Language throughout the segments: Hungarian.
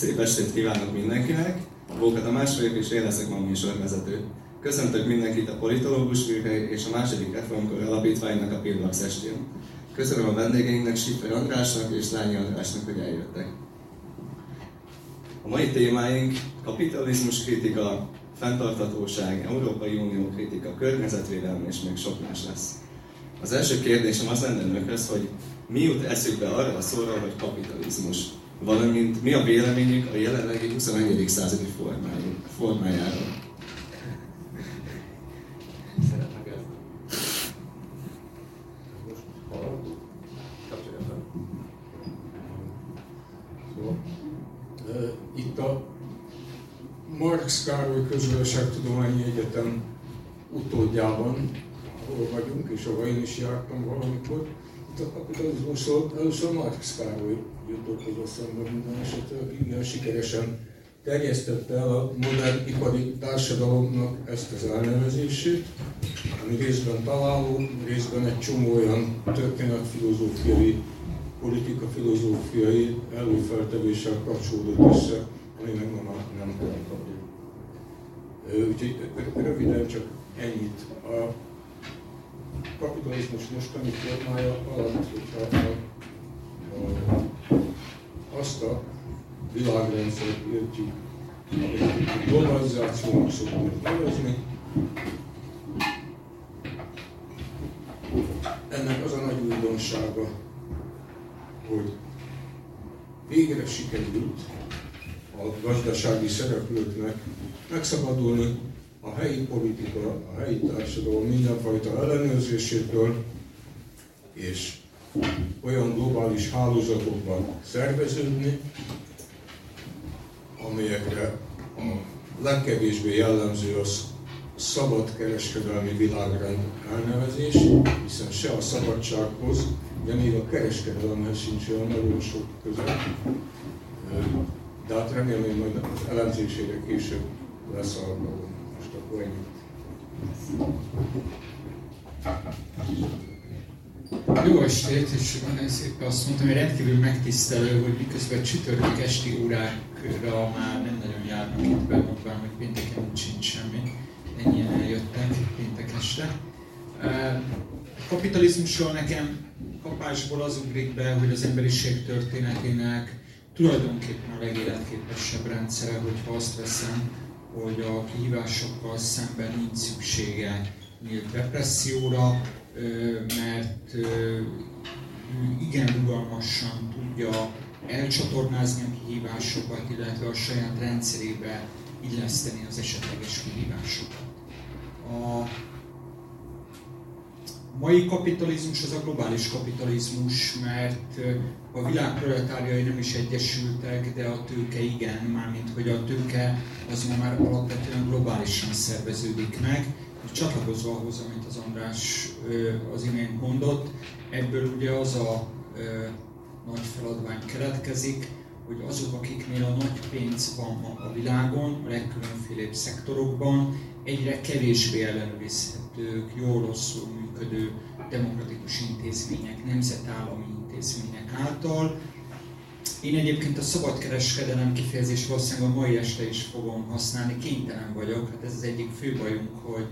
Szép estét kívánok mindenkinek! Bóka Tamás vagyok, és én leszek ma műsorvezető. Köszöntök mindenkit a Politológus Műhely és a második Reformkor Alapítványnak a Pillax estén. Köszönöm a vendégeinknek, Siffer Andrásnak és Lányi Andrásnak, hogy eljöttek. A mai témáink kapitalizmus kritika, fenntarthatóság, Európai Unió kritika, környezetvédelem és még sok más lesz. Az első kérdésem az lenne önökhöz, hogy mi jut eszükbe arra a szóra, hogy kapitalizmus, valamint mi a véleményük a jelenlegi 21. századi formájáról. Itt a Marx Károly Közgazdaságtudományi Egyetem utódjában, ahol vagyunk, és ahol én is jártam valamikor, itt a kapitalizmusról először Marx Károly jutott az eszembe minden esetre, aki igen sikeresen terjesztette a modern ipari társadalomnak ezt az elnevezését, ami részben találó, részben egy csomó olyan történetfilozófiai, politika-filozófiai előfeltevéssel kapcsolódott össze, ami meg ma már nem kapjuk. Úgyhogy röviden csak ennyit. A kapitalizmus mostani formája alatt, hogyha a, azt a világrendszert értjük, amit globalizációnak szoktunk nevezni, ennek az a nagy újdonsága, hogy végre sikerült a gazdasági szereplőknek megszabadulni a helyi politika, a helyi társadalom mindenfajta ellenőrzésétől, és olyan globális hálózatokban szerveződni, amelyekre a legkevésbé jellemző az szabad kereskedelmi világrend elnevezés, hiszen se a szabadsághoz, de még a kereskedelemhez sincs olyan nagyon sok közel. De hát remélem, hogy az elemzésére később lesz alkalom. Most akkor ennyit. Jó estét, és szépen azt mondtam, hogy rendkívül megtisztelő, hogy miközben csütörtök esti órákra már nem nagyon járnak itt Belmondban, hogy pénteken úgy sincs semmi. Ennyien eljöttek péntek este. Kapitalizmusról nekem kapásból az ugrik be, hogy az emberiség történetének tulajdonképpen a legéletképesebb rendszere, hogyha azt veszem, hogy a kihívásokkal szemben nincs szüksége nyílt depresszióra, mert igen rugalmasan tudja elcsatornázni a kihívásokat, illetve a saját rendszerébe illeszteni az esetleges kihívásokat. A mai kapitalizmus az a globális kapitalizmus, mert a világ proletárjai nem is egyesültek, de a tőke igen, mármint hogy a tőke az már alapvetően globálisan szerveződik meg, csatlakozva ahhoz, amit az András az imént mondott, ebből ugye az a nagy feladvány keletkezik, hogy azok, akiknél a nagy pénz van ma a világon, a legkülönfélebb szektorokban, egyre kevésbé ellenőrizhetők, jól rosszul működő demokratikus intézmények, nemzetállami intézmények által. Én egyébként a szabadkereskedelem kifejezés valószínűleg a mai este is fogom használni, kénytelen vagyok, hát ez az egyik fő bajunk, hogy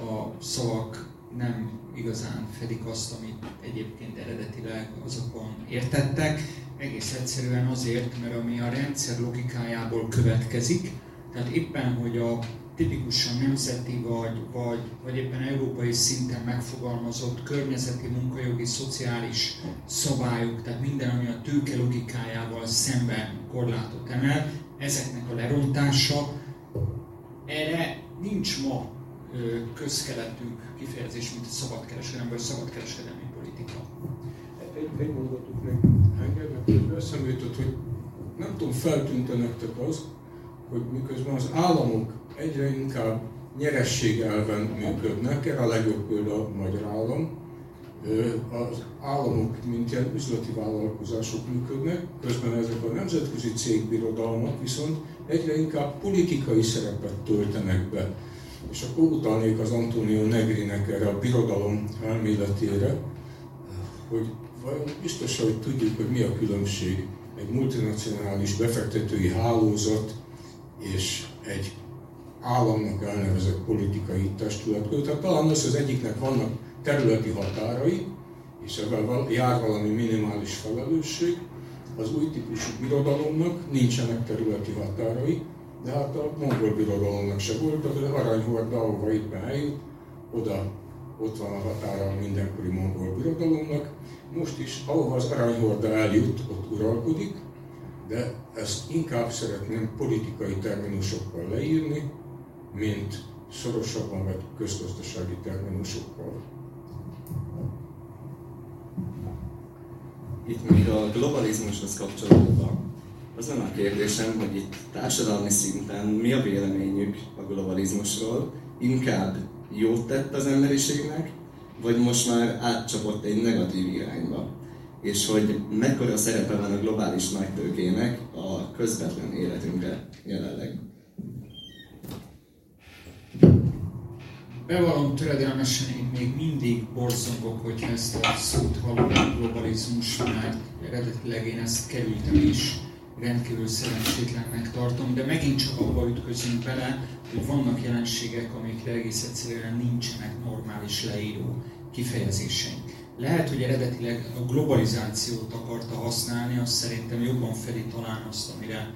a szavak nem igazán fedik azt, amit egyébként eredetileg azokon értettek. Egész egyszerűen azért, mert ami a rendszer logikájából következik, tehát éppen, hogy a tipikusan nemzeti vagy, vagy, vagy éppen európai szinten megfogalmazott környezeti, munkajogi, szociális szabályok, tehát minden, ami a tőke logikájával szemben korlátot emel, ezeknek a lerontása, erre nincs ma közkeletű kifejezés, mint szabadkereskedelem vagy szabadkereskedelmi politika. Egy, egy mondatot meg engednek, eszembe jutott, hogy nem tudom, feltűnt nektek az, hogy miközben az államok egyre inkább nyerességelven elven működnek, erre a legjobb példa a magyar állam, az államok, mint ilyen üzleti vállalkozások működnek, közben ezek a nemzetközi cégbirodalmak viszont egyre inkább politikai szerepet töltenek be és akkor utalnék az Antonio Negrinek erre a birodalom elméletére, hogy vajon biztos, hogy tudjuk, hogy mi a különbség egy multinacionális befektetői hálózat és egy államnak elnevezett politikai testület között. Tehát talán az, az egyiknek vannak területi határai, és ebben jár valami minimális felelősség, az új típusú birodalomnak nincsenek területi határai, de hát a mongol birodalomnak se volt, az aranyhorda, ahova éppen eljut, oda ott van a határa mindenkori mongol birodalomnak. Most is, ahova az aranyhorda eljut, ott uralkodik, de ezt inkább szeretném politikai terminusokkal leírni, mint szorosabban vagy közgazdasági terminusokkal. Itt még a globalizmushoz kapcsolódva az van a kérdésem, hogy itt társadalmi szinten mi a véleményük a globalizmusról, inkább jót tett az emberiségnek, vagy most már átcsapott egy negatív irányba? És hogy mekkora szerepe van a globális nagytőkének a közvetlen életünkre jelenleg? Bevallom töredelmesen, én még mindig borzongok, hogy ezt a szót hallom, globalizmus, mert eredetileg én ezt kerültem is, rendkívül szerencsétlennek tartom, de megint csak abba ütközünk bele, hogy vannak jelenségek, amikre egész egyszerűen nincsenek normális leíró kifejezéseink. Lehet, hogy eredetileg a globalizációt akarta használni, azt szerintem jobban fedi talán azt, amire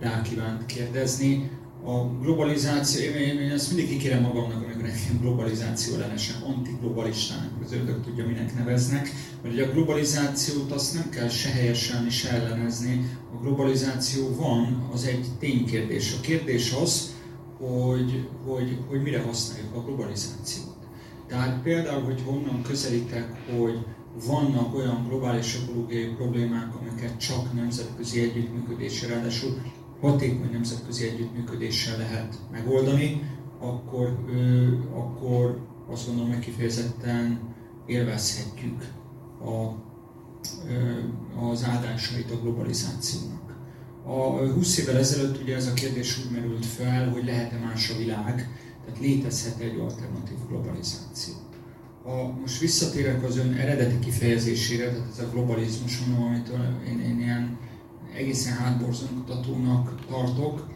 rá kívánt kérdezni, a globalizáció, én, én ezt mindig kikérem magamnak, amikor nekem globalizáció ellenesen, antiglobalistának, az ördög tudja, minek neveznek, hogy a globalizációt azt nem kell se helyesen, se ellenezni. A globalizáció van, az egy ténykérdés. A kérdés az, hogy, hogy, hogy mire használjuk a globalizációt. Tehát például, hogy honnan közelítek, hogy vannak olyan globális ökológiai problémák, amiket csak nemzetközi együttműködésre, ráadásul hatékony nemzetközi együttműködéssel lehet megoldani, akkor, akkor azt gondolom, hogy kifejezetten élvezhetjük a, az áldásait a globalizációnak. A 20 évvel ezelőtt ugye ez a kérdés úgy merült fel, hogy lehet-e más a világ, tehát létezhet egy alternatív globalizáció. Ha most visszatérek az ön eredeti kifejezésére, tehát ez a globalizmus, amit én, én ilyen egészen hátborzongatónak tartok.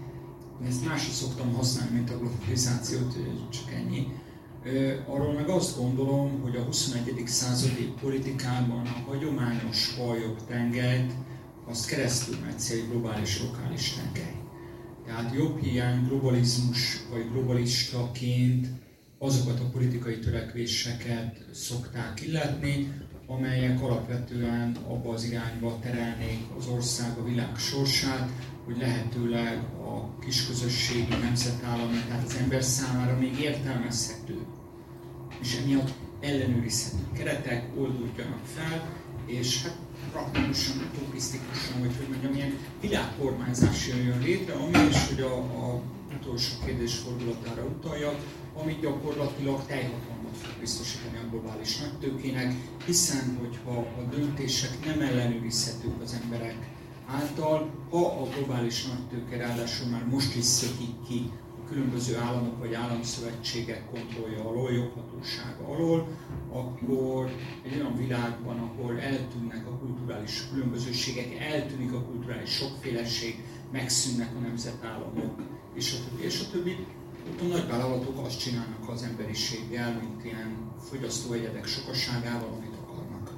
Ezt másra szoktam használni, mint a globalizációt, csak ennyi. Arról meg azt gondolom, hogy a 21. századi politikában a hagyományos aljobb tengelyt azt keresztül megy egy globális lokális tengely. Tehát jobb hiány globalizmus vagy globalistaként azokat a politikai törekvéseket szokták illetni, amelyek alapvetően abba az irányba terelnék az ország, a világ sorsát, hogy lehetőleg a kisközösségi, nemzetállami, tehát az ember számára még értelmezhető, és emiatt ellenőrizhető keretek oldódjanak fel, és hát praktikusan, utopisztikusan, vagy hogy mondjam, ilyen világkormányzás jön létre, ami is, hogy a, a utolsó kérdés fordulatára utaljak, ami gyakorlatilag teljhatalmas biztosítani a globális nagytőkének, hiszen hogyha a döntések nem ellenőrizhetők az emberek által, ha a globális nagytőke ráadásul már most is szökik ki a különböző államok vagy államszövetségek kontrollja alól, joghatósága alól, akkor egy olyan világban, ahol eltűnnek a kulturális különbözőségek, eltűnik a kulturális sokféleség, megszűnnek a nemzetállamok, és a többi, és a többi, a nagyvállalatok azt csinálnak az emberiséggel, mint ilyen fogyasztóegyedek sokasságával, amit akarnak.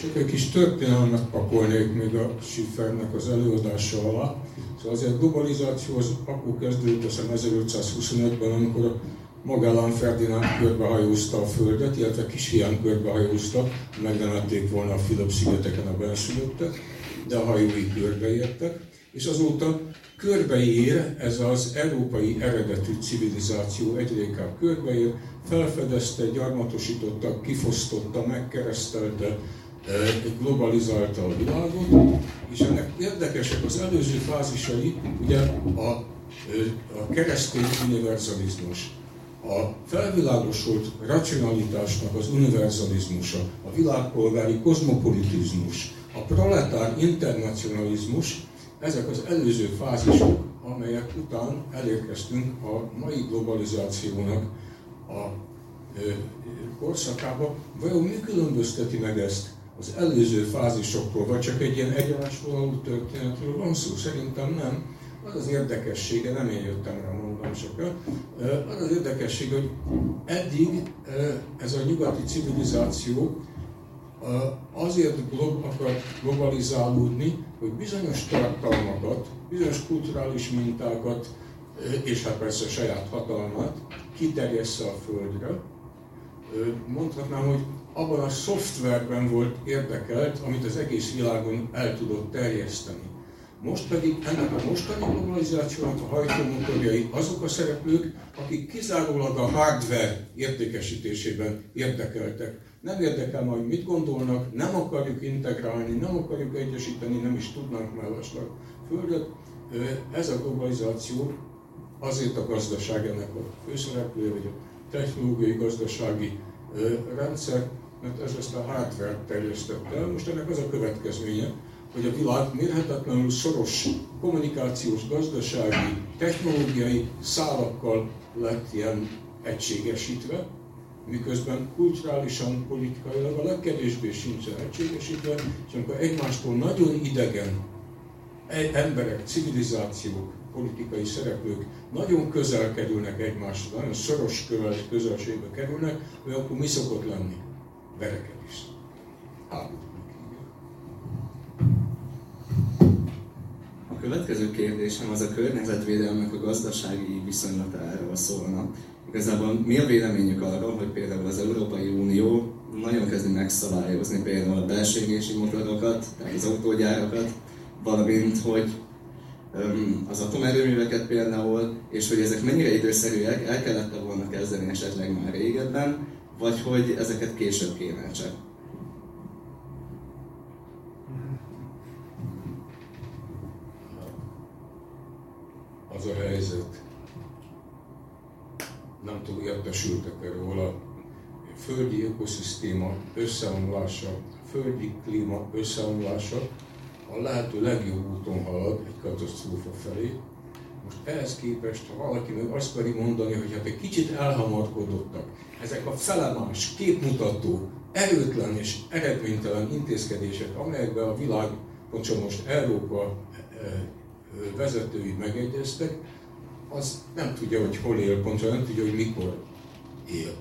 Csak egy kis történelmet pakolnék még a Schiffernek az előadása alá. Szóval azért a globalizáció az akkor kezdődött, azt 1525-ben, amikor a Magellán Ferdinánd körbehajózta a Földet, illetve kisfián körbehajózta, megnemették volna a Fülöp-szigeteken a benszülöttek, de a hajói körbeértek, és azóta körbeír ez az európai eredetű civilizáció egyre inkább körbeír, felfedezte, gyarmatosította, kifosztotta, megkeresztelte, globalizálta a világot, és ennek érdekesek az előző fázisai, ugye a, a keresztény univerzalizmus, a felvilágosult racionalitásnak az univerzalizmusa, a világpolgári kozmopolitizmus, a proletár internacionalizmus, ezek az előző fázisok, amelyek után elérkeztünk a mai globalizációnak a korszakába. Vajon mi különbözteti meg ezt az előző fázisokról, vagy csak egy ilyen egyenásvonalú történetről van szó? Szerintem nem. Az az érdekessége, nem én jöttem rá, mondom sokat, az az érdekesség, hogy eddig ez a nyugati civilizáció azért akar globalizálódni, hogy bizonyos tartalmakat, bizonyos kulturális mintákat, és hát persze saját hatalmat kiterjessze a Földre. Mondhatnám, hogy abban a szoftverben volt érdekelt, amit az egész világon el tudott terjeszteni. Most pedig ennek a mostani globalizációnak a hajtómotorjai azok a szereplők, akik kizárólag a hardware értékesítésében érdekeltek. Nem érdekel majd, mit gondolnak, nem akarjuk integrálni, nem akarjuk egyesíteni, nem is tudnánk mellesleg földet. Ez a globalizáció azért a gazdaság ennek a főszereplője, vagy a technológiai gazdasági rendszer, mert ez ezt a hardware terjesztette el. Most ennek az a következménye, hogy a világ mérhetetlenül szoros kommunikációs, gazdasági, technológiai szálakkal lett ilyen egységesítve, miközben kulturálisan, politikailag a legkevésbé sincsen egységesítve, és amikor egymástól nagyon idegen emberek, civilizációk, politikai szereplők nagyon közel kerülnek egymáshoz, nagyon szoros közelségbe kerülnek, akkor mi szokott lenni? Verekedés. A következő kérdésem az a környezetvédelmek a gazdasági viszonylatáról szólna. Igazából mi a véleményük arról, hogy például az Európai Unió nagyon kezdi megszabályozni például a belső motorokat, tehát az autógyárakat, valamint hogy az atomerőműveket például, és hogy ezek mennyire időszerűek, el kellett volna kezdeni esetleg már régebben, vagy hogy ezeket később kéne csak. Az a helyzet, túl értesültek róla, a földi ökoszisztéma összeomlása, földi klíma összeomlása a lehető legjobb úton halad egy katasztrófa felé. Most ehhez képest, ha valaki meg azt pedig mondani, hogy hát egy kicsit elhamarkodottak, ezek a felemás, képmutató, erőtlen és eredménytelen intézkedések, amelyekben a világ, most Európa e, e, vezetői megegyeztek, az nem tudja, hogy hol él, pontosan nem tudja, hogy mikor él.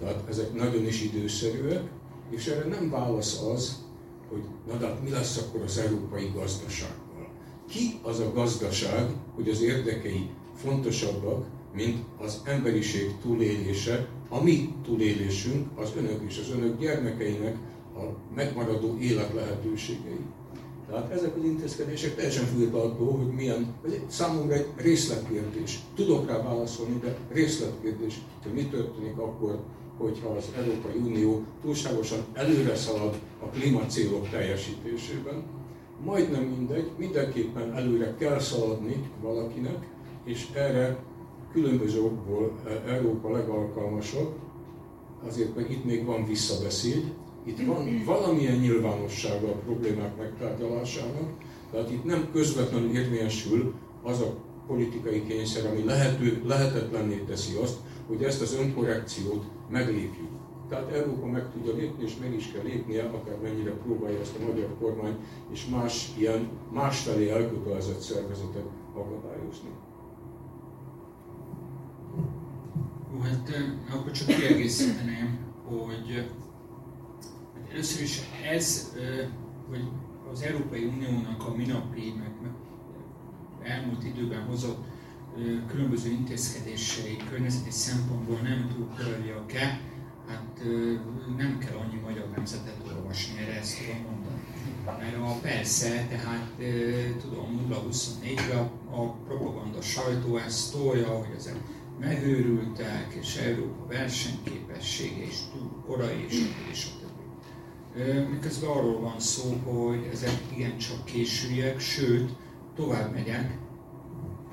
Tehát ezek nagyon is időszerűek, és erre nem válasz az, hogy na de hát mi lesz akkor az európai gazdasággal. Ki az a gazdaság, hogy az érdekei fontosabbak, mint az emberiség túlélése, a mi túlélésünk, az önök és az önök gyermekeinek a megmaradó élet lehetőségei. Tehát ezek az intézkedések teljesen függetlenül hogy milyen, egy, számomra egy részletkérdés. Tudok rá válaszolni, de részletkérdés, hogy mi történik akkor, hogyha az Európai Unió túlságosan előre szalad a klímacélok teljesítésében. Majdnem mindegy, mindenképpen előre kell szaladni valakinek, és erre különböző okból e, Európa legalkalmasabb, azért, mert itt még van visszabeszéd, itt van valamilyen nyilvánossága a problémák megtárgyalásának, tehát itt nem közvetlenül érvényesül az a politikai kényszer, ami lehető, lehetetlenné teszi azt, hogy ezt az önkorrekciót meglépjük. Tehát Európa meg tudja lépni, és meg is kell lépnie, akár mennyire próbálja ezt a magyar kormány és más ilyen másfelé elkötelezett szervezetek akadályozni. Hát akkor csak kiegészíteném, hogy először is ez, hogy az Európai Uniónak a minapi, meg, meg elmúlt időben hozott különböző intézkedései környezeti szempontból nem túl koroliak-e, hát nem kell annyi magyar nemzetet olvasni, erre ezt tudom mondani. Mert a persze, tehát tudom, 0-24-ben a, a propaganda sajtó ezt tolja, hogy ezek megőrültek, és Európa versenyképessége is túl korai, és és a. Miközben arról van szó, hogy ezek igencsak későiek, sőt, tovább megyek,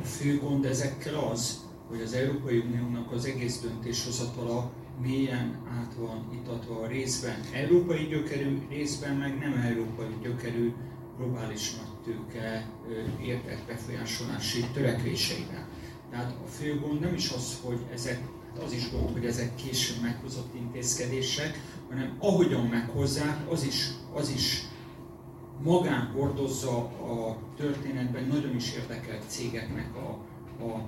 a fő gond ezekkel az, hogy az Európai Uniónak az egész döntéshozatala mélyen át van itatva a részben európai gyökerű, részben meg nem európai gyökerű globális nagytőke érdekbefolyásolási törekvéseivel. Tehát a fő gond nem is az, hogy ezek az is gond, hogy ezek későn meghozott intézkedések, hanem ahogyan meghozzák, az is, az is magán hordozza a történetben nagyon is érdekelt cégeknek a, a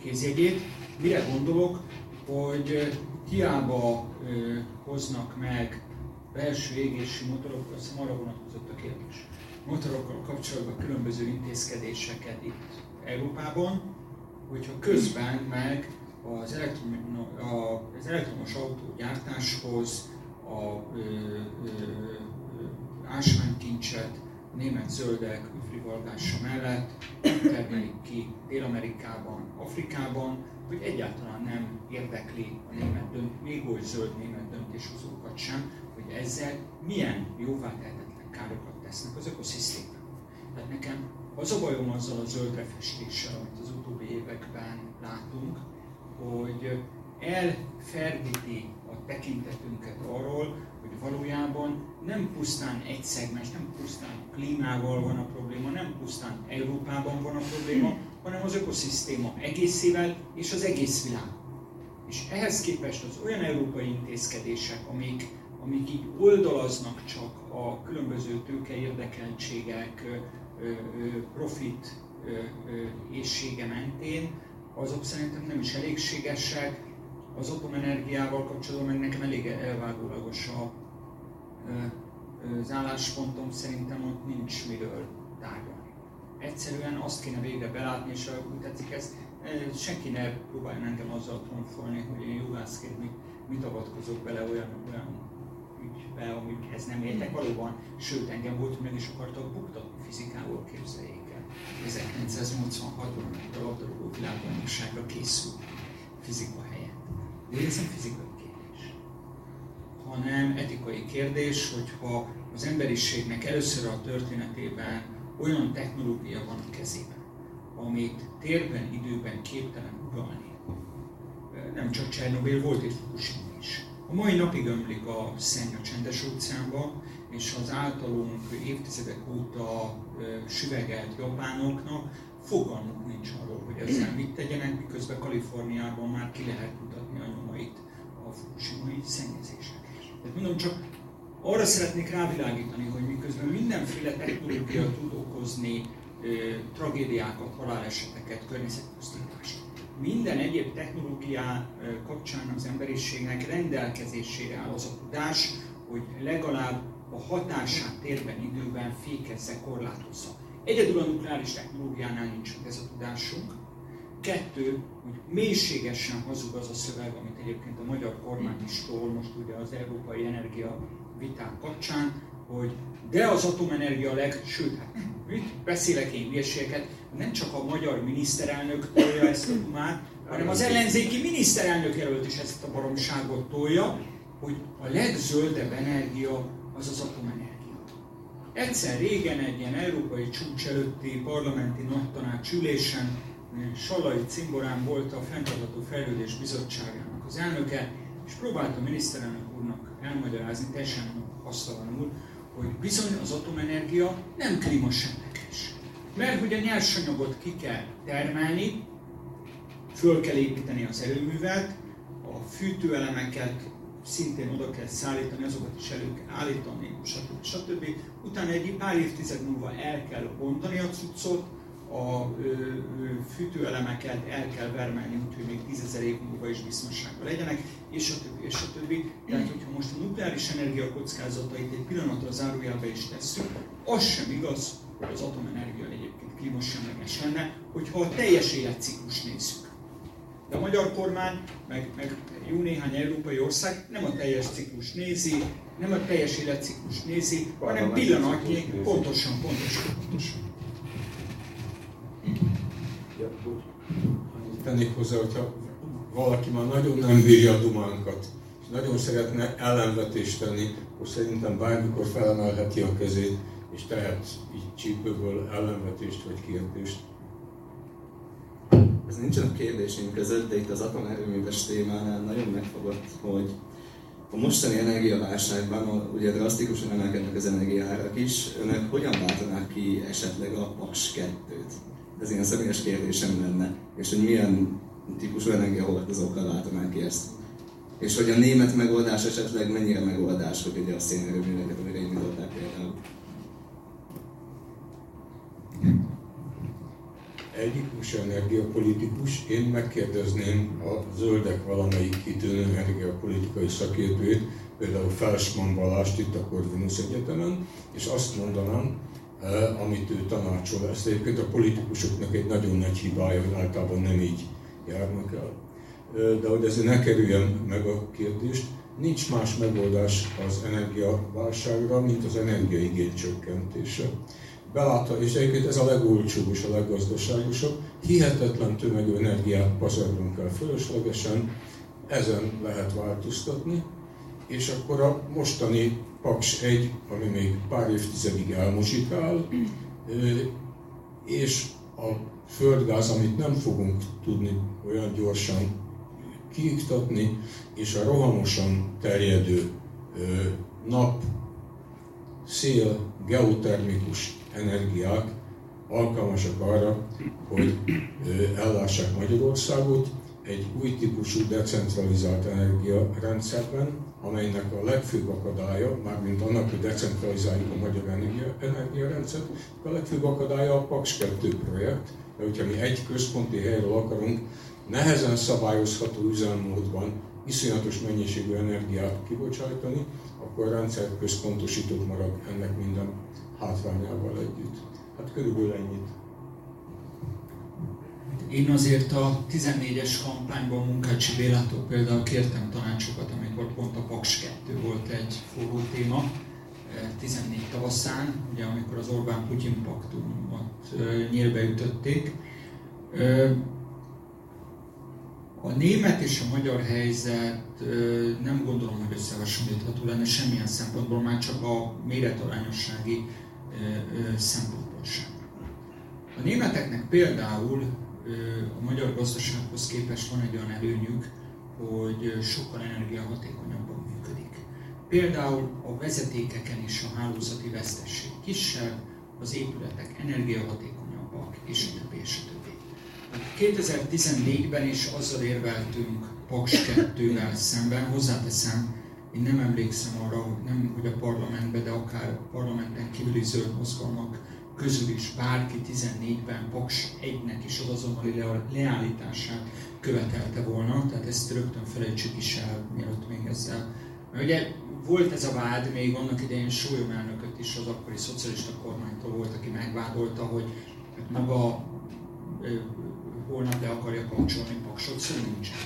kézjegyét. Mire gondolok, hogy hiába hoznak meg belső égési motorok, azt hiszem arra vonatkozott a kérdés, motorokkal kapcsolatban különböző intézkedéseket itt Európában, hogyha közben meg az, elektrom, az elektromos autógyártáshoz a ö, ásványkincset német zöldek üfrivalgása mellett termelik ki Dél-Amerikában, Afrikában, hogy egyáltalán nem érdekli a német dönt, még oly zöld német döntéshozókat sem, hogy ezzel milyen jóvátehetetlen károkat tesznek az ökoszisztémában. Tehát nekem az a bajom azzal a zöldre festéssel, amit az utóbbi években látunk, hogy elferdíti a tekintetünket arról, hogy valójában nem pusztán egy szegmens, nem pusztán klímával van a probléma, nem pusztán Európában van a probléma, hanem az ökoszisztéma egészével és az egész világ. És ehhez képest az olyan európai intézkedések, amik, amik így oldalaznak csak a különböző tőke érdekeltségek, profit éjsége mentén, azok szerintem nem is elégségesek. Az atomenergiával kapcsolatban meg nekem elég elvágólagos a, az álláspontom, szerintem ott nincs miről tárgyalni. Egyszerűen azt kéne végre belátni, és úgy tetszik ez, senki ne próbáljon engem azzal tronfolni, hogy én jogászként mit, mit avatkozok bele olyan, olyan ügybe, amikhez nem értek valóban. Sőt, engem volt, meg is akartak buktatni fizikából, képzeljék el. 1986-ban, amikor a labdarúgó világbajnokságra készül fizika helyett. De ez nem fizikai kérdés, hanem etikai kérdés, hogyha az emberiségnek először a történetében olyan technológia van a kezében, amit térben, időben képtelen uralni. Nem csak Csernobyl, volt itt Fukushima is. A mai napig ömlik a szenny a csendes óceánba, és az általunk évtizedek óta süvegelt japánoknak fogalmuk nincs arról, hogy ezzel mit tegyenek, miközben Kaliforniában már ki lehet mutatni a nyomait a fukushimai szennyezésnek. Tehát mondom, csak arra szeretnék rávilágítani, hogy miközben mindenféle technológia tud okozni ö, tragédiákat, haláleseteket, környezetpusztítást, minden egyéb technológiá kapcsán az emberiségnek rendelkezésére áll az a tudás, hogy legalább a hatását térben, időben fékezze, korlátozza. Egyedül a nukleáris technológiánál nincs ez a tudásunk. Kettő, hogy mélységesen hazug az a szöveg, amit egyébként a magyar kormány is tól, most ugye az európai energia viták kapcsán, hogy de az atomenergia leg, sőt, hát mit beszélek én hülyeségeket, nem csak a magyar miniszterelnök tolja ezt a dumát, hanem az ellenzéki miniszterelnök jelölt is ezt a baromságot tolja, hogy a legzöldebb energia az az atomenergia. Egyszer régen egy ilyen európai csúcs előtti parlamenti nagytanács ülésen Salai Cimborán volt a Fenntartható Fejlődés Bizottságának az elnöke, és próbálta a miniszterelnök úrnak elmagyarázni, teljesen hasztalanul, hogy bizony az atomenergia nem klímasemleges. Mert hogy a nyersanyagot ki kell termelni, föl kell építeni az erőművet, a fűtőelemeket szintén oda kell szállítani, azokat is elő kell állítani, stb. stb. Utána egy pár évtized múlva el kell bontani a cuccot, a fűtőelemeket el kell vermelni, úgyhogy még tízezer év múlva is biztonságban legyenek, és a többi, és a többi. Tehát, hogyha most a nukleáris energia kockázatait egy pillanatra zárójelbe is tesszük, az sem igaz, hogy az atomenergia egyébként klímasemleges lenne, hogyha a teljes életciklus nézzük. De a magyar kormány, meg, meg jó néhány európai ország nem a teljes ciklus nézi, nem a teljes életciklus nézi, hanem pillanatnyi, pontosan, pontosan, pontosan. Tennék hozzá, hogyha valaki már nagyon nem bírja a dumánkat, és nagyon szeretne ellenvetést tenni, akkor szerintem bármikor felemelheti a kezét, és tehet így csípőből ellenvetést vagy kérdést ez nincsen a kérdésünk között, de itt az atomerőműves témánál nagyon megfogott, hogy a mostani energiaválságban ugye drasztikusan emelkednek az energiárak is, önök hogyan váltanák ki esetleg a PAS 2-t? Ez ilyen személyes kérdésem lenne, és hogy milyen típusú energiahordozókkal váltanánk ki ezt. És hogy a német megoldás esetleg mennyire megoldás, hogy ugye a szénerőműveket újra indították például. Egyik energiapolitikus, én megkérdezném a zöldek valamelyik kitűnő energiapolitikai szakértőjét, például Felsman Balást itt a Corvinus Egyetemen, és azt mondanám, eh, amit ő tanácsol. Ezt egyébként a politikusoknak egy nagyon nagy hibája, hogy általában nem így járnak el. Eh, de hogy ezért ne kerüljem meg a kérdést, nincs más megoldás az energiaválságra, mint az energiaigény csökkentése. Belátta, és egyébként ez a legolcsóbb és a leggazdaságosabb, hihetetlen tömegű energiát pazarlunk el fölöslegesen, ezen lehet változtatni, és akkor a mostani Paks 1, ami még pár évtizedig elmozsikál, és a földgáz, amit nem fogunk tudni olyan gyorsan kiiktatni, és a rohamosan terjedő nap, szél, geotermikus energiák alkalmasak arra, hogy ellássák Magyarországot egy új típusú decentralizált energiarendszerben, amelynek a legfőbb akadálya, mármint annak, hogy decentralizáljuk a magyar energia, energiarendszert, a legfőbb akadálya a Paks 2 projekt, de hogyha mi egy központi helyről akarunk nehezen szabályozható üzemmódban iszonyatos mennyiségű energiát kibocsájtani, akkor a rendszer központosított marad ennek minden hátrányával együtt. Hát körülbelül ennyit. Én azért a 14-es kampányban Munkácsi Bélától például kértem tanácsokat, amikor pont a Paks 2 volt egy forró téma, 14 eh, tavaszán, ugye amikor az Orbán-Putyin paktumot eh, nyílbe ütötték. Eh, a német és a magyar helyzet nem gondolom, hogy összehasonlítható lenne semmilyen szempontból, már csak a méretarányossági szempontból sem. A németeknek például a magyar gazdasághoz képest van egy olyan előnyük, hogy sokkal energiahatékonyabban működik. Például a vezetékeken is a hálózati vesztesség kisebb, az épületek energiahatékonyabbak, és a többi, és a többi. 2014-ben is azzal érveltünk Paks 2-vel szemben, hozzáteszem, én nem emlékszem arra, hogy nem hogy a parlamentben, de akár a parlamenten kívüli zöld mozgalmak közül is bárki 14-ben Paks 1-nek is az azonnali leállítását követelte volna, tehát ezt rögtön felejtsük is el, mielőtt még ezzel. Mert ugye volt ez a vád, még annak idején Sólyom elnököt is az akkori szocialista kormánytól volt, aki megvádolta, hogy maga holnap le akarja kapcsolni Paksot, szóval nincsen.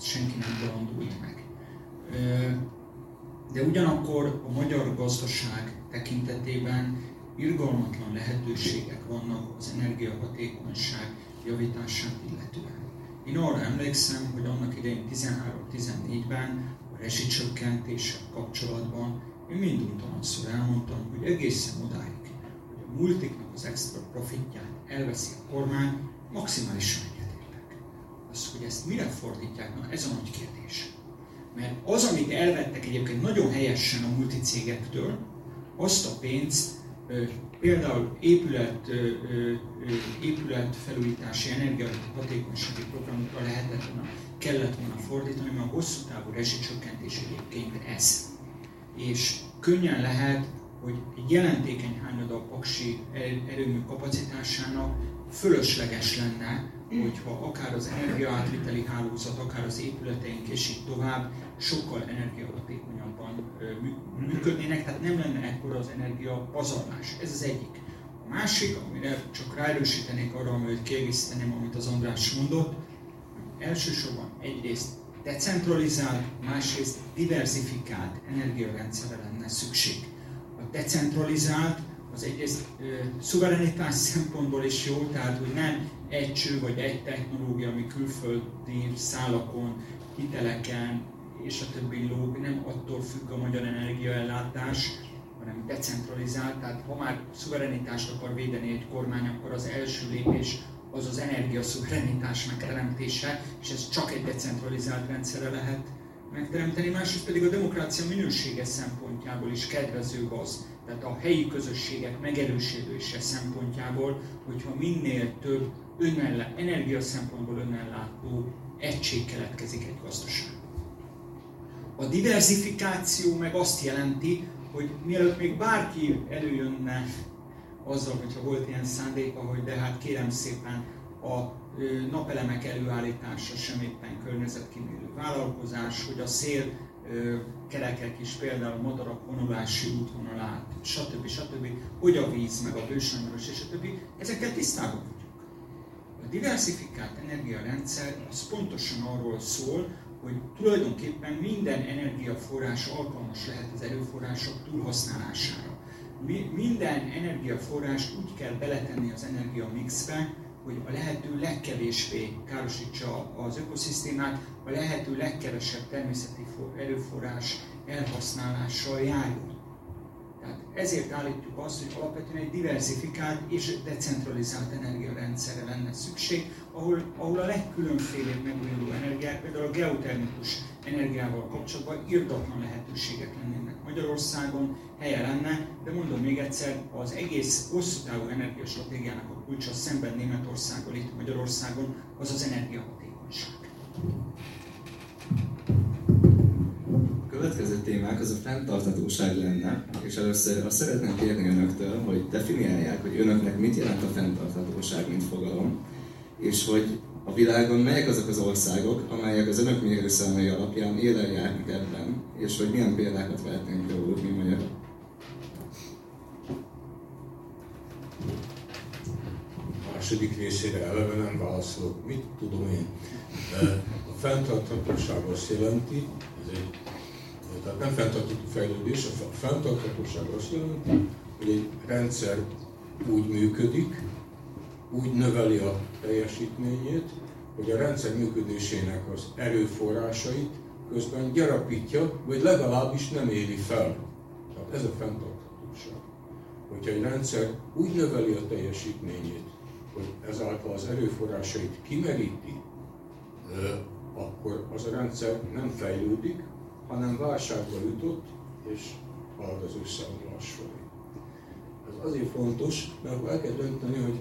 Senki nem bolondult meg. De ugyanakkor a magyar gazdaság tekintetében irgalmatlan lehetőségek vannak az energiahatékonyság javítását illetően. Én arra emlékszem, hogy annak idején 13-14-ben a rezsicsökkentéssel kapcsolatban én minduntalanszor elmondtam, hogy egészen odáig, hogy a multiknak az extra profitját elveszi a kormány, maximálisan egyetértek. Az, hogy ezt mire fordítják, na ez a nagy kérdés. Mert az, amit elvettek egyébként nagyon helyesen a multicégektől, azt a pénzt például épület, épület felújítási energiahatékonysági programokra lehetett volna, kellett volna fordítani, mert a hosszú távú rezsicsökkentés egyébként ez. És könnyen lehet, hogy egy jelentékeny hányada a paksi erőmű kapacitásának fölösleges lenne, hogyha akár az energiaátviteli hálózat, akár az épületeink és így tovább sokkal energiahatékonyabban működnének, tehát nem lenne ekkora az energia pazarlás. Ez az egyik. A másik, amire csak ráerősítenék arra, amit kiegészíteném, amit az András mondott, elsősorban egyrészt decentralizált, másrészt diversifikált energiarendszerre lenne szükség. A decentralizált az egyrészt szuverenitás szempontból is jó, tehát hogy nem egy cső vagy egy technológia, ami külföldi szálakon, hiteleken és a többi lóg, nem attól függ a magyar energiaellátás, hanem decentralizált, tehát ha már szuverenitást akar védeni egy kormány, akkor az első lépés az az energiaszuverenitás megteremtése, és ez csak egy decentralizált rendszerre lehet megteremteni, másrészt pedig a demokrácia minősége szempontjából is kedvezőbb az, tehát a helyi közösségek megerősödése szempontjából, hogyha minél több önellá, energia szempontból önellátó egység keletkezik egy gazdaság. A diversifikáció meg azt jelenti, hogy mielőtt még bárki előjönne azzal, hogyha volt ilyen szándéka, hogy de hát kérem szépen a napelemek előállítása sem éppen környezetkímélő vállalkozás, hogy a szél kerekek is, például madarak vonulási útvonalát, stb. stb. hogy a víz, meg a bősanyagos és többi, ezekkel tisztában vagyunk. A diversifikált energiarendszer az pontosan arról szól, hogy tulajdonképpen minden energiaforrás alkalmas lehet az erőforrások túlhasználására. Minden energiaforrás úgy kell beletenni az energiamixbe, hogy a lehető legkevésbé károsítsa az ökoszisztémát, a lehető legkevesebb természeti erőforrás elhasználással járjon. Tehát ezért állítjuk azt, hogy alapvetően egy diversifikált és decentralizált energiarendszerre lenne szükség, ahol, ahol a legkülönfélébb megújuló energiák, például a geotermikus energiával kapcsolatban irdatlan lehetőségek lennének Magyarországon, helye lenne, de mondom még egyszer, az egész hosszú távú energiastratégiának a kulcsa szemben Németországgal, itt Magyarországon, az az energiahatékonyság. A következő témák az a fenntarthatóság lenne, és először azt szeretném kérni önöktől, hogy definiálják, hogy önöknek mit jelent a fenntarthatóság, mint fogalom, és hogy a világon melyek azok az országok, amelyek az önök mérőszámai alapján élen járnak ebben, és hogy milyen példákat vehetnénk róluk, mi magyarok. Második részére eleve nem válaszolok. Mit tudom én? A fenntarthatóság azt jelenti, ez egy, tehát nem fenntartható fejlődés, a fenntarthatóság azt jelenti, hogy egy rendszer úgy működik, úgy növeli a teljesítményét, hogy a rendszer működésének az erőforrásait közben gyarapítja, vagy legalábbis nem éli fel. Tehát ez a fenntarthatóság. Hogyha egy rendszer úgy növeli a teljesítményét, hogy ezáltal az erőforrásait kimeríti, akkor az a rendszer nem fejlődik, hanem válságba jutott, és halad az összeomlás felé. Ez azért fontos, mert el kell dönteni, hogy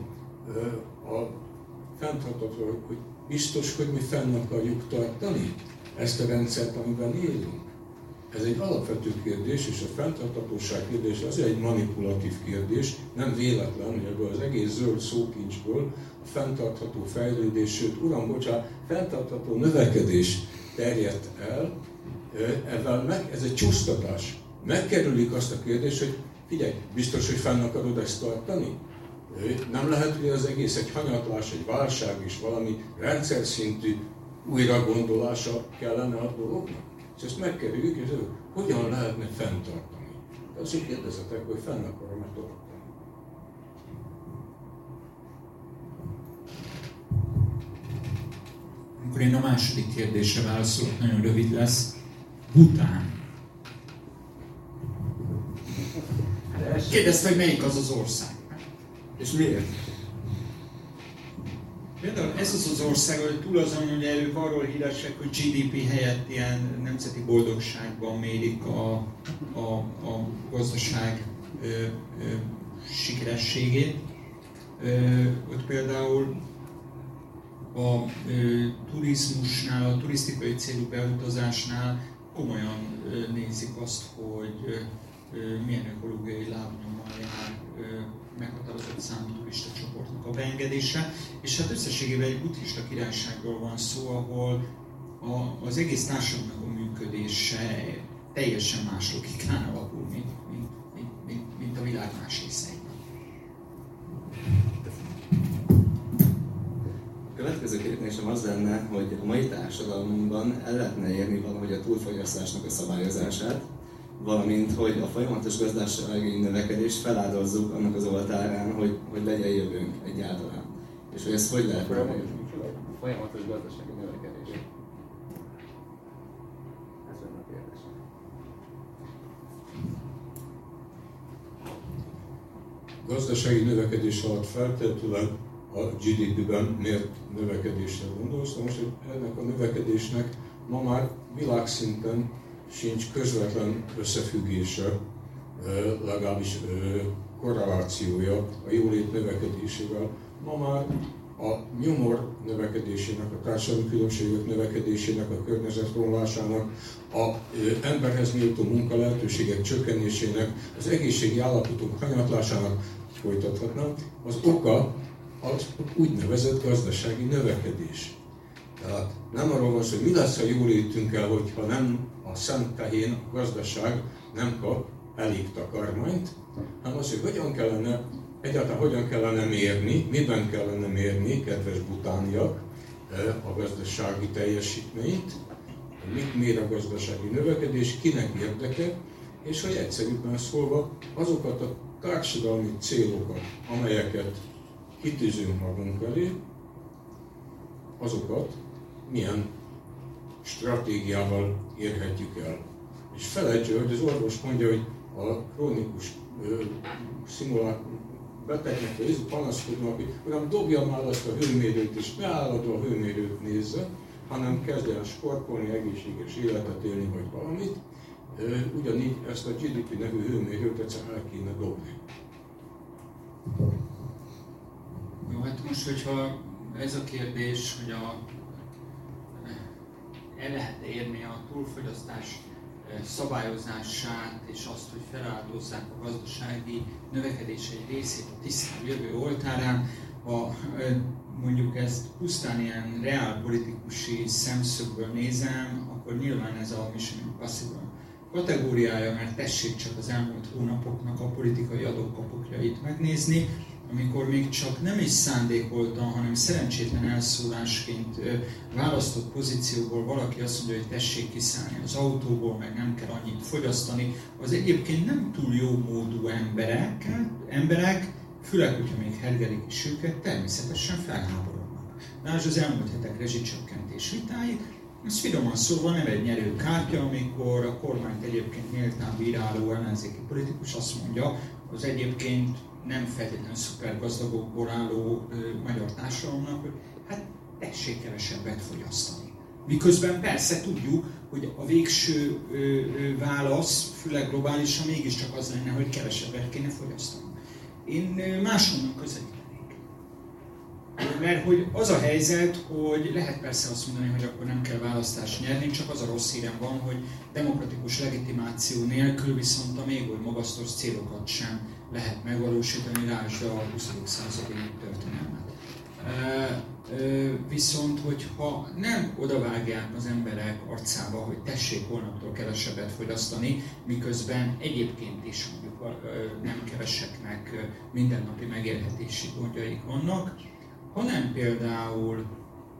a fenntartató, hogy biztos, hogy mi fenn akarjuk tartani ezt a rendszert, amiben élünk. Ez egy alapvető kérdés, és a fenntartatóság kérdés azért egy manipulatív kérdés, nem véletlen, hogy ebből az egész zöld szókincsből a fenntartható fejlődés, sőt, uram, bocsánat, fenntartható növekedés terjedt el, ezzel meg, ez egy csúsztatás. Megkerülik azt a kérdést, hogy figyelj, biztos, hogy fenn akarod ezt tartani? Nem lehet, hogy az egész egy hanyatlás, egy válság és valami rendszer szintű újra gondolása kellene a dolognak? És ezt megkerüljük, és hogyan lehetne fenntartani? Azért kérdezetek, hogy fenn akarom-e tartani. Akkor én a második kérdésre válaszolok, nagyon rövid lesz. Bután. Kérdezte, hogy melyik az az ország. És miért? Például ez az az ország, hogy túl azon, hogy ők arról híresek, hogy GDP helyett ilyen nemzeti boldogságban mérik a, a, a gazdaság ö, ö, sikerességét. Ö, ott például a ö, turizmusnál, a turisztikai célú beutazásnál komolyan ö, nézik azt, hogy ö, milyen ökológiai lábnyommal jár ö, meghatározott számú turista csoportnak a beengedése, és hát összességében egy buddhista királyságról van szó, ahol a, az egész társadalomnak a működése teljesen más logikán alapul, mint, mint, mint, mint, mint a világ más részein. A következő kérdésem az lenne, hogy a mai társadalmunkban el lehetne érni valahogy a túlfogyasztásnak a szabályozását, valamint hogy a folyamatos gazdasági növekedést feláldozzuk annak az oltárán, hogy, hogy legyen jövőnk egyáltalán. És hogy ezt hogy lehet elérni? Folyamatos gazdasági növekedés. Ez lenne a kérdés. Gazdasági növekedés alatt feltétlenül a GDP-ben miért növekedésre gondolsz? Most ennek a növekedésnek ma már világszinten sincs közvetlen összefüggése, legalábbis korrelációja a jólét növekedésével. Ma már a nyomor növekedésének, a társadalmi különbségek növekedésének, a környezet romlásának, a emberhez méltó munka lehetőségek csökkenésének, az egészségi állapotunk hanyatlásának folytathatnám, az oka az úgynevezett gazdasági növekedés. Tehát nem arról van szó, hogy mi lesz a jólétünkkel, hogyha nem a szent tehén, a gazdaság nem kap elég takarmányt, hanem az, hogy hogyan kellene, egyáltalán hogyan kellene mérni, miben kellene mérni, kedves butániak, a gazdasági teljesítményt, mit mér a gazdasági növekedés, kinek érdeke, és hogy egyszerűbben szólva azokat a társadalmi célokat, amelyeket kitűzünk magunk elé, azokat milyen stratégiával érhetjük el. És felejtső, hogy az orvos mondja, hogy a krónikus szimulát betegnek, vagy panaszkodnak, hogy hanem dobja már azt a hőmérőt, és ne állandó a hőmérőt nézze, hanem kezdjen sportolni, egészséges életet élni, vagy valamit. Ugyanígy ezt a GDP nevű hőmérőt egyszer el kéne dobni. Jó, hát most, hogyha ez a kérdés, hogy a, el lehet érni a túlfogyasztás szabályozását és azt, hogy feláldozzák a gazdasági növekedés egy részét a tisztább jövő oltárán, ha mondjuk ezt pusztán ilyen reálpolitikusi szemszögből nézem, akkor nyilván ez a Mission Impossible kategóriája, mert tessék csak az elmúlt hónapoknak a politikai adókapokjait megnézni, amikor még csak nem is szándékoltan, hanem szerencsétlen elszólásként választott pozícióból valaki azt mondja, hogy tessék kiszállni az autóból, meg nem kell annyit fogyasztani, az egyébként nem túl jó módú emberek, emberek főleg, hogyha még hergelik is őket, természetesen felháborodnak. Lásd az elmúlt hetek rezsicsökkentés vitáit, ez finoman szóval nem egy nyerő kártya, amikor a kormányt egyébként méltán bíráló ellenzéki politikus azt mondja, az egyébként nem feltétlenül szuper gazdagokból álló magyar társadalomnak, hogy hát tessék kevesebbet fogyasztani. Miközben persze tudjuk, hogy a végső ö, ö, válasz, főleg globálisan mégiscsak az lenne, hogy kevesebbet kéne fogyasztani. Én máshonnan közelítem mert hogy az a helyzet, hogy lehet persze azt mondani, hogy akkor nem kell választást nyerni, csak az a rossz hírem van, hogy demokratikus legitimáció nélkül viszont a még oly magasztos célokat sem lehet megvalósítani, lásd a 20. századi történelmet. Viszont, hogyha nem odavágják az emberek arcába, hogy tessék holnaptól kevesebbet fogyasztani, miközben egyébként is mondjuk nem keveseknek mindennapi megélhetési gondjaik vannak, hanem például,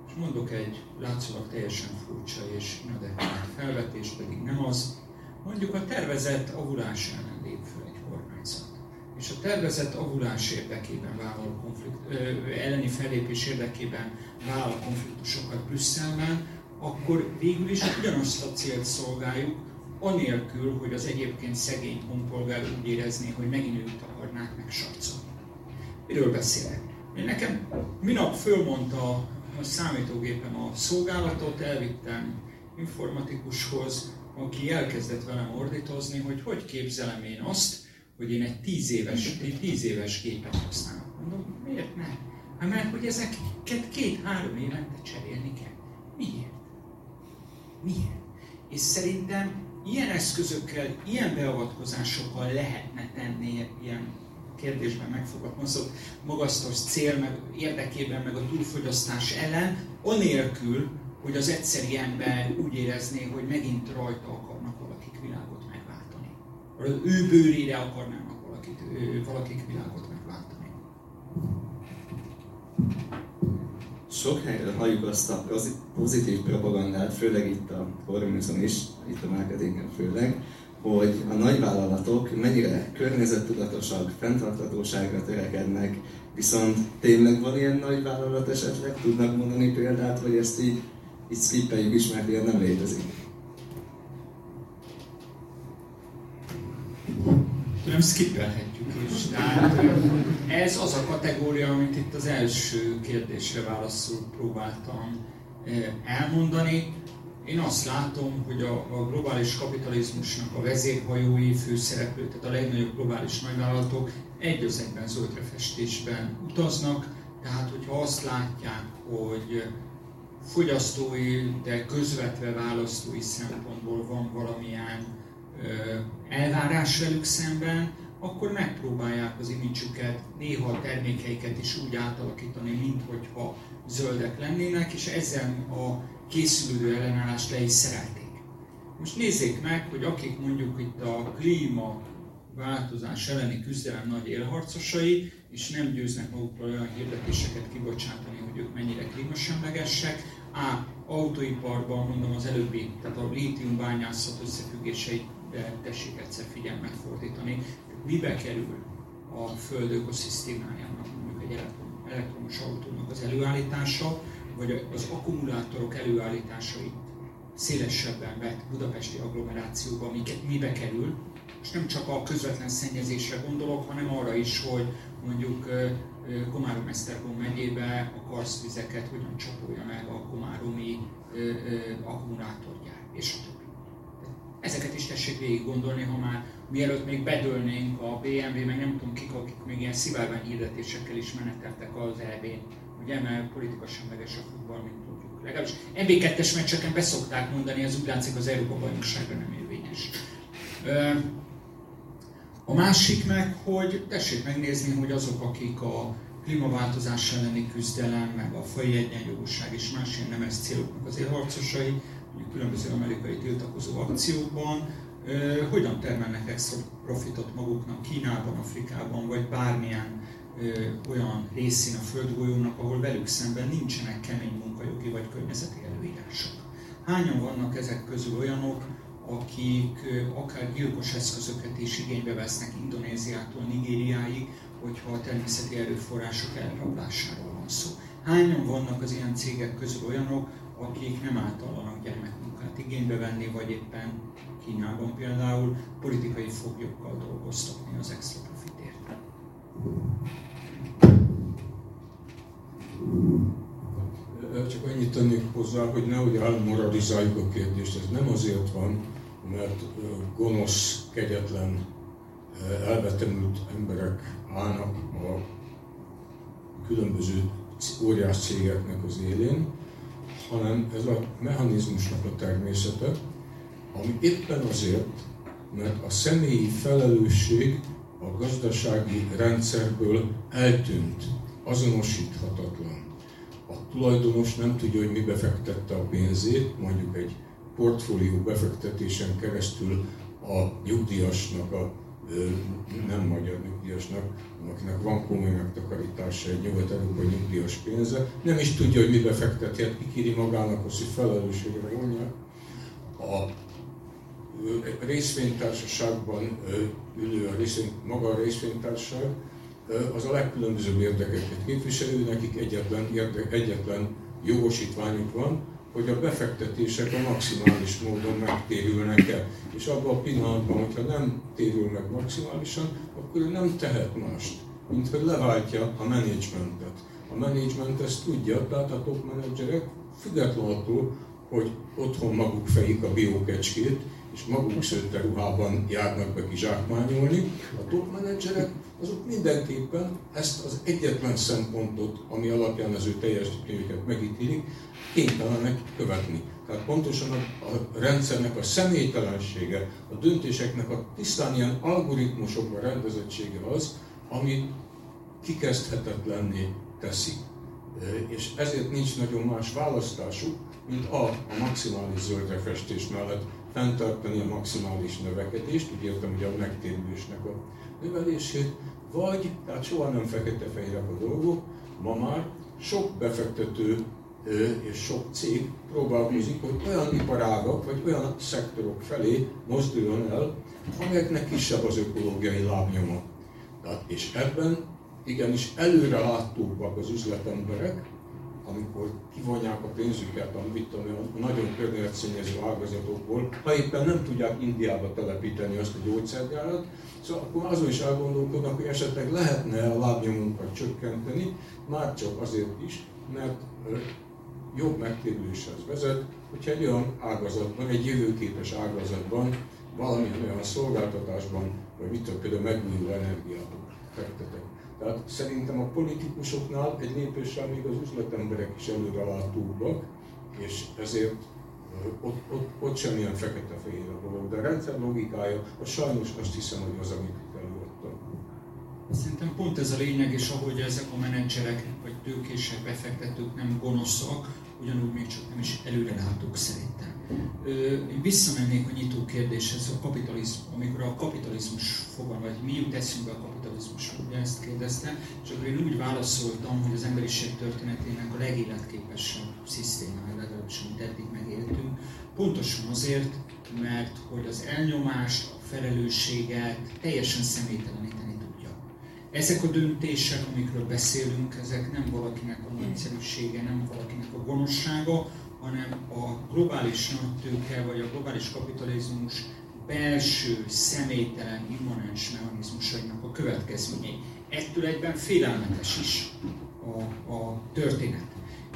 és mondok egy látszólag teljesen furcsa és inadekvát felvetést, pedig nem az, mondjuk a tervezett avulás És a tervezett avulás érdekében vállal konflikt, ö, elleni fellépés érdekében vállal konfliktusokat Brüsszelben, akkor végül is ugyanazt a célt szolgáljuk, anélkül, hogy az egyébként szegény honpolgár úgy érezné, hogy megint őt akarnák megsarcolni. Miről beszélek? Nekem minap fölmondta a számítógépen a szolgálatot, elvittem informatikushoz, aki elkezdett velem ordítozni, hogy hogy képzelem én azt, hogy én egy tíz éves, egy tíz éves gépet használok. Mondom, miért ne? Hát mert hogy ezeket két-három évente cserélni kell. Miért? Miért? És szerintem ilyen eszközökkel, ilyen beavatkozásokkal lehetne tenni ilyen kérdésben megfogalmazott magasztos cél meg érdekében, meg a túlfogyasztás ellen, anélkül, hogy az egyszeri ember úgy érezné, hogy megint rajta akarnak megváltani. Az ő bőrére akarnának valakit, valakik világot megváltani. Sok helyről halljuk azt a pozitív propagandát, főleg itt a kormányzón is, itt a marketingen főleg, hogy a nagyvállalatok mennyire környezettudatosak, fenntartatóságra törekednek, viszont tényleg van ilyen nagyvállalat esetleg? Tudnak mondani példát, hogy ezt így, így skippeljük is, mert ilyen nem létezik? Nem skippelhetjük is. Tehát ez az a kategória, amit itt az első kérdésre válaszul próbáltam elmondani én azt látom, hogy a, a globális kapitalizmusnak a vezérhajói, főszereplő, tehát a legnagyobb globális nagyvállalatok egy az egyben zöldre festésben utaznak, tehát hogyha azt látják, hogy fogyasztói, de közvetve választói szempontból van valamilyen elvárás velük szemben, akkor megpróbálják az imidzsüket, néha a termékeiket is úgy átalakítani, minthogyha zöldek lennének, és ezzel a készülő ellenállást le is szerelték. Most nézzék meg, hogy akik mondjuk itt a klíma változás elleni küzdelem nagy élharcosai, és nem győznek magukról olyan hirdetéseket kibocsátani, hogy ők mennyire klímasemlegesek, A. Autóiparban, mondom az előbbi, tehát a lítium bányászat összefüggéseit tessék egyszer figyelmet fordítani. Mibe kerül a Föld ökoszisztémájának mondjuk egy elektromos autónak az előállítása, vagy az akkumulátorok előállításait szélesebben vett budapesti agglomerációba, mibe kerül, és nem csak a közvetlen szennyezésre gondolok, hanem arra is, hogy mondjuk Komárom-Esztergom megyébe a karszvizeket hogyan csapolja meg a komáromi akkumulátorgyár, és a. Ezeket is tessék végig gondolni, ha már mielőtt még bedőlnénk a BMW, meg nem tudom kik, akik még ilyen szivárvány hirdetésekkel is meneteltek az EB-n, ugye, mert politika semleges a futball, mint tudjuk. Legalábbis MB2-es meccseken beszokták mondani, ez úgy látszik az Európa bajnokságra nem érvényes. A másik meg, hogy tessék megnézni, hogy azok, akik a klímaváltozás elleni küzdelem, meg a fai egyenjogúság és más ilyen nemes céloknak az élharcosai, mondjuk különböző amerikai tiltakozó akciókban, hogyan termelnek extra profitot maguknak Kínában, Afrikában, vagy bármilyen olyan részén a földgolyónak, ahol velük szemben nincsenek kemény munkajogi vagy környezeti előírások. Hányan vannak ezek közül olyanok, akik akár gyilkos eszközöket is igénybe vesznek Indonéziától Nigériáig, hogyha a természeti erőforrások elrablásáról van szó. Hányan vannak az ilyen cégek közül olyanok, akik nem általanak gyermekmunkát igénybe venni, vagy éppen Kínában például politikai foglyokkal dolgoztatni az extra profitért. Csak annyit tennék hozzá, hogy nehogy elmoralizáljuk a kérdést. Ez nem azért van, mert gonosz, kegyetlen, elvetemült emberek állnak a különböző óriás cégeknek az élén, hanem ez a mechanizmusnak a természete, ami éppen azért, mert a személyi felelősség a gazdasági rendszerből eltűnt, azonosíthatatlan. A tulajdonos nem tudja, hogy mi befektette a pénzét, mondjuk egy portfólió befektetésen keresztül a nyugdíjasnak, a nem magyar nyugdíjasnak, akinek van komoly megtakarítása egy nyugat-európai nyugdíjas pénze, nem is tudja, hogy mi befekteti, hát kikéri magának az, hogy felelősségre vonja. A részvénytársaságban ülő, a részvény, maga a részvénytársaság, az a legkülönbözőbb érdekeket képviselő, nekik egyetlen, érde, egyetlen jogosítványuk van, hogy a befektetések a maximális módon megtérülnek el. És abban a pillanatban, hogyha nem térül meg maximálisan, akkor ő nem tehet mást, mint hogy leváltja a menedzsmentet. A menedzsment ezt tudja, tehát a top menedzserek függetlenül attól, hogy otthon maguk fejik a biókecskét, és maguk szőtte ruhában járnak be kizsákmányolni. A top menedzserek azok mindenképpen ezt az egyetlen szempontot, ami alapján az ő teljesítményüket megítélik, kénytelenek követni. Tehát pontosan a, a rendszernek a személytelensége, a döntéseknek a tisztán ilyen algoritmusokban rendezettsége az, ami kikezdhetetlenné teszi. És ezért nincs nagyon más választásuk, mint a, a maximális zöldrefestés mellett fenntartani a maximális növekedést, úgy értem, hogy a megtérülésnek a növelését, vagy, tehát soha nem fekete-fehérek a dolgok, ma már sok befektető és sok cég próbálkozik, hogy olyan iparágak vagy olyan szektorok felé mozduljon el, amelyeknek kisebb az ökológiai lábnyoma. Tehát, és ebben igenis előre láttóbbak az üzletemberek, amikor kivonják a pénzüket a, mit tudom, a nagyon környezetszennyező ágazatokból, ha éppen nem tudják Indiába telepíteni azt a gyógyszergyárat, szóval akkor azon is elgondolkodnak, hogy esetleg lehetne a lábnyomunkat csökkenteni, már csak azért is, mert jobb megtérüléshez vezet, hogyha egy olyan ágazatban, egy jövőképes ágazatban, valamilyen olyan szolgáltatásban, vagy mit tudom, például megújuló energiában fektetek. Tehát szerintem a politikusoknál egy lépéssel még az üzletemberek is előre látúbbak, és ezért ott, ott, ott semmilyen fekete-fehér a dolog. De a rendszer logikája, a sajnos azt hiszem, hogy az, amit előadtam. Szerintem pont ez a lényeg, és ahogy ezek a menedzserek vagy tőkések, befektetők nem gonoszak, ugyanúgy még csak nem is előrelátók szerintem. Én visszamennék a nyitó kérdéshez, a kapitalizmus, amikor a kapitalizmus fogalma, vagy mi jut eszünkbe a kapitalizmus, ugye ezt kérdezte, és akkor én úgy válaszoltam, hogy az emberiség történetének a legéletképesebb szisztémája, legalábbis amit eddig megéltünk, pontosan azért, mert hogy az elnyomást, a felelősséget teljesen személyteleníteni. Ezek a döntések, amikről beszélünk, ezek nem valakinek a nagyszerűsége, nem valakinek a gonoszsága, hanem a globális nagytőke vagy a globális kapitalizmus belső, személytelen, immanens mechanizmusainak a következményei. Ettől egyben félelmetes is a, a történet.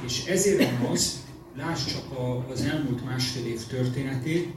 És ezért van az, láss csak a, az elmúlt másfél év történetét,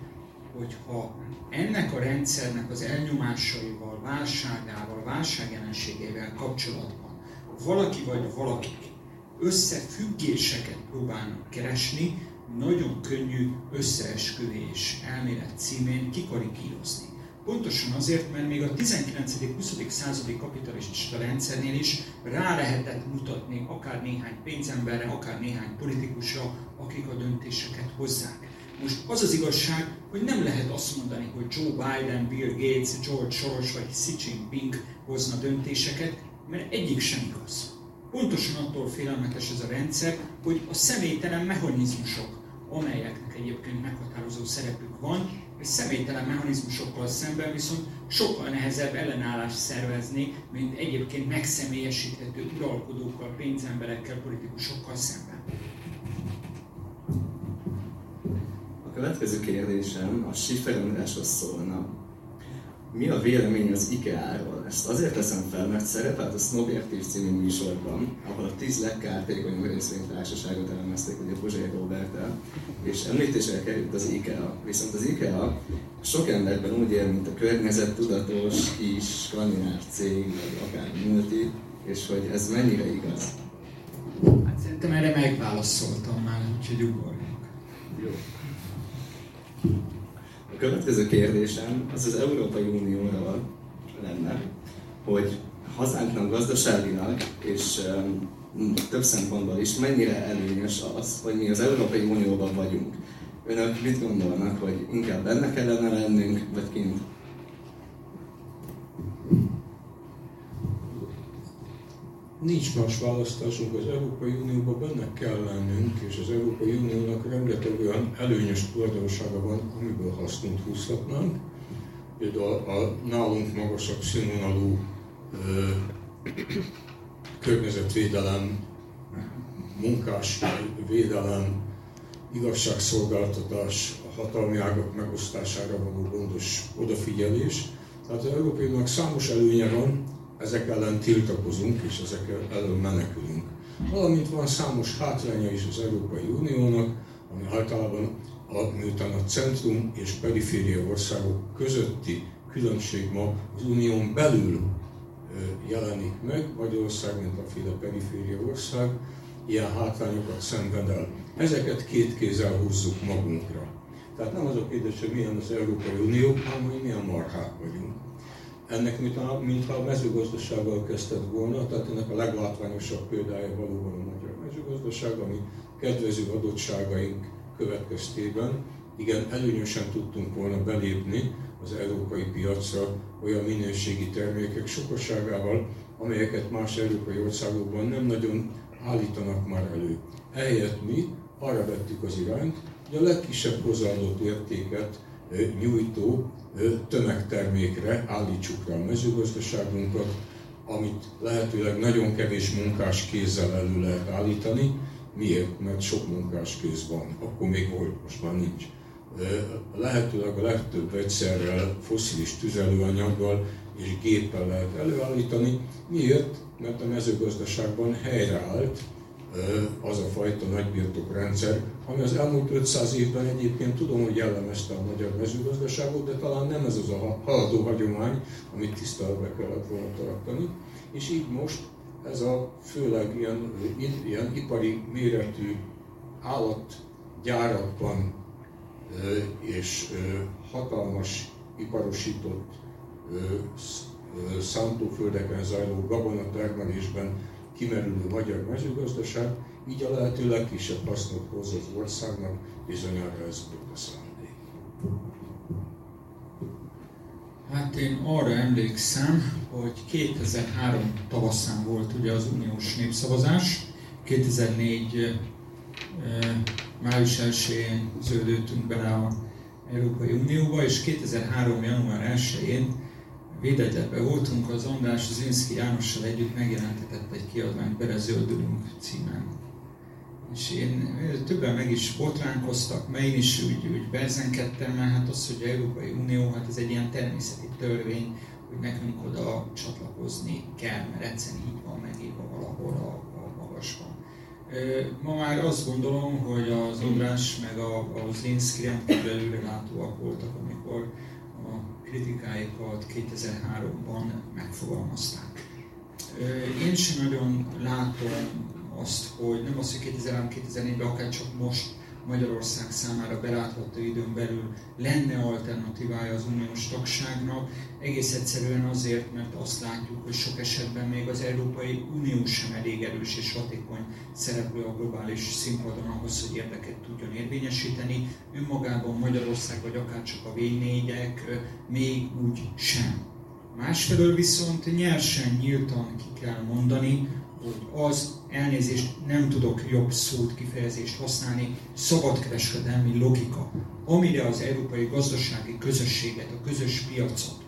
hogyha ennek a rendszernek az elnyomásaival, válságával, válságjelenségével kapcsolatban valaki vagy valakik összefüggéseket próbálnak keresni, nagyon könnyű összeesküvés elmélet címén kikarikírozni. Pontosan azért, mert még a 19.-20. századi kapitalista rendszernél is rá lehetett mutatni akár néhány pénzemberre, akár néhány politikusra, akik a döntéseket hozzák. Most az az igazság, hogy nem lehet azt mondani, hogy Joe Biden, Bill Gates, George Soros vagy Xi Jinping hozna döntéseket, mert egyik sem igaz. Pontosan attól félelmetes ez a rendszer, hogy a személytelen mechanizmusok, amelyeknek egyébként meghatározó szerepük van, és személytelen mechanizmusokkal szemben viszont sokkal nehezebb ellenállást szervezni, mint egyébként megszemélyesíthető uralkodókkal, pénzemberekkel, politikusokkal szemben. A következő kérdésem a Schiffer szólna mi a vélemény az IKEA-ról? Ezt azért teszem fel, mert szerepelt a Snobjektív című műsorban, ahol a tíz legkártékonyabb részvénytársaságot elemezték, ugye Pozsai Robertel, és említésre került az IKEA. Viszont az IKEA sok emberben úgy él, mint a környezettudatos, kis, skandináv cég, vagy akár multi, és hogy ez mennyire igaz? Hát szerintem erre megválaszoltam már, úgyhogy ugorjunk. Jó. A következő kérdésem az az Európai Unióra lenne, hogy hazánknak gazdaságilag és um, több szempontból is mennyire előnyös az, hogy mi az Európai Unióban vagyunk. Önök mit gondolnak, hogy inkább benne kellene lennünk, vagy kint? Nincs más választásunk, az Európai Unióban benne kell lennünk, és az Európai Uniónak rengeteg olyan előnyös tulajdonsága van, amiből hasznot húzhatnánk. Például a nálunk magasabb színvonalú környezetvédelem, munkás védelem, igazságszolgáltatás, a hatalmi ágak megosztására való gondos odafigyelés. Tehát az Európai Uniónak számos előnye van, ezek ellen tiltakozunk és ezek elől menekülünk. Valamint van számos hátránya is az Európai Uniónak, ami általában a, miután a centrum és periféria országok közötti különbség ma az unión belül jelenik meg, Magyarország, mint a féle periféria ország, ilyen hátrányokat szenved el. Ezeket két kézzel húzzuk magunkra. Tehát nem az a kérdés, hogy milyen az Európai Unió, hanem hogy milyen marhák vagyunk ennek mintha, mintha a mezőgazdasággal kezdett volna, tehát ennek a leglátványosabb példája valóban a magyar mezőgazdaság, ami kedvező adottságaink következtében igen, előnyösen tudtunk volna belépni az európai piacra olyan minőségi termékek sokaságával, amelyeket más európai országokban nem nagyon állítanak már elő. Ehelyett mi arra vettük az irányt, hogy a legkisebb hozzáadott értéket nyújtó tömegtermékre állítsuk rá a mezőgazdaságunkat, amit lehetőleg nagyon kevés munkás kézzel elő lehet állítani. Miért? Mert sok munkás kéz van. Akkor még volt, most már nincs. Lehetőleg a legtöbb egyszerrel, foszilis tüzelőanyaggal és géppel lehet előállítani. Miért? Mert a mezőgazdaságban helyreállt az a fajta nagybirtokrendszer, ami az elmúlt 500 évben egyébként tudom, hogy jellemezte a magyar mezőgazdaságot, de talán nem ez az a haladó hagyomány, amit tiszteletbe kellett volna tartani. És így most ez a főleg ilyen, ilyen ipari méretű állatgyárakban és hatalmas iparosított szántóföldeken zajló gabonatermelésben kimerülő magyar mezőgazdaság, így a lehető legkisebb hasznot hoz az országnak, bizonyára ez a szándék. Hát én arra emlékszem, hogy 2003 tavaszán volt ugye az uniós népszavazás, 2004 május 1-én zöldültünk bele a Európai Unióba, és 2003. január 1-én Védegyetben voltunk, az András Zinszki Jánossal együtt megjelentetett egy kiadványt Belezöldülünk címen. És én többen meg is botránkoztak, mert én is úgy, úgy berzenkedtem, mert hát az, hogy Európai Unió, hát ez egy ilyen természeti törvény, hogy nekünk oda csatlakozni kell, mert egyszerűen így van megírva valahol a, a magasban. Ma már azt gondolom, hogy az András meg a, a Zinszki rendkívül előrelátóak voltak, amikor kritikáikat 2003-ban megfogalmazták. Én sem nagyon látom azt, hogy nem az, hogy 2003-2004-ben, akár csak most Magyarország számára belátható időn belül lenne alternatívája az uniós tagságnak, egész egyszerűen azért, mert azt látjuk, hogy sok esetben még az Európai Unió sem elég erős és hatékony szereplő a globális színpadon ahhoz, hogy érdeket tudjon érvényesíteni. Önmagában Magyarország, vagy akár csak a v még úgy sem. Másfelől viszont nyersen, nyíltan ki kell mondani, hogy az elnézést nem tudok jobb szót, kifejezést használni, szabadkereskedelmi logika, amire az európai gazdasági közösséget, a közös piacot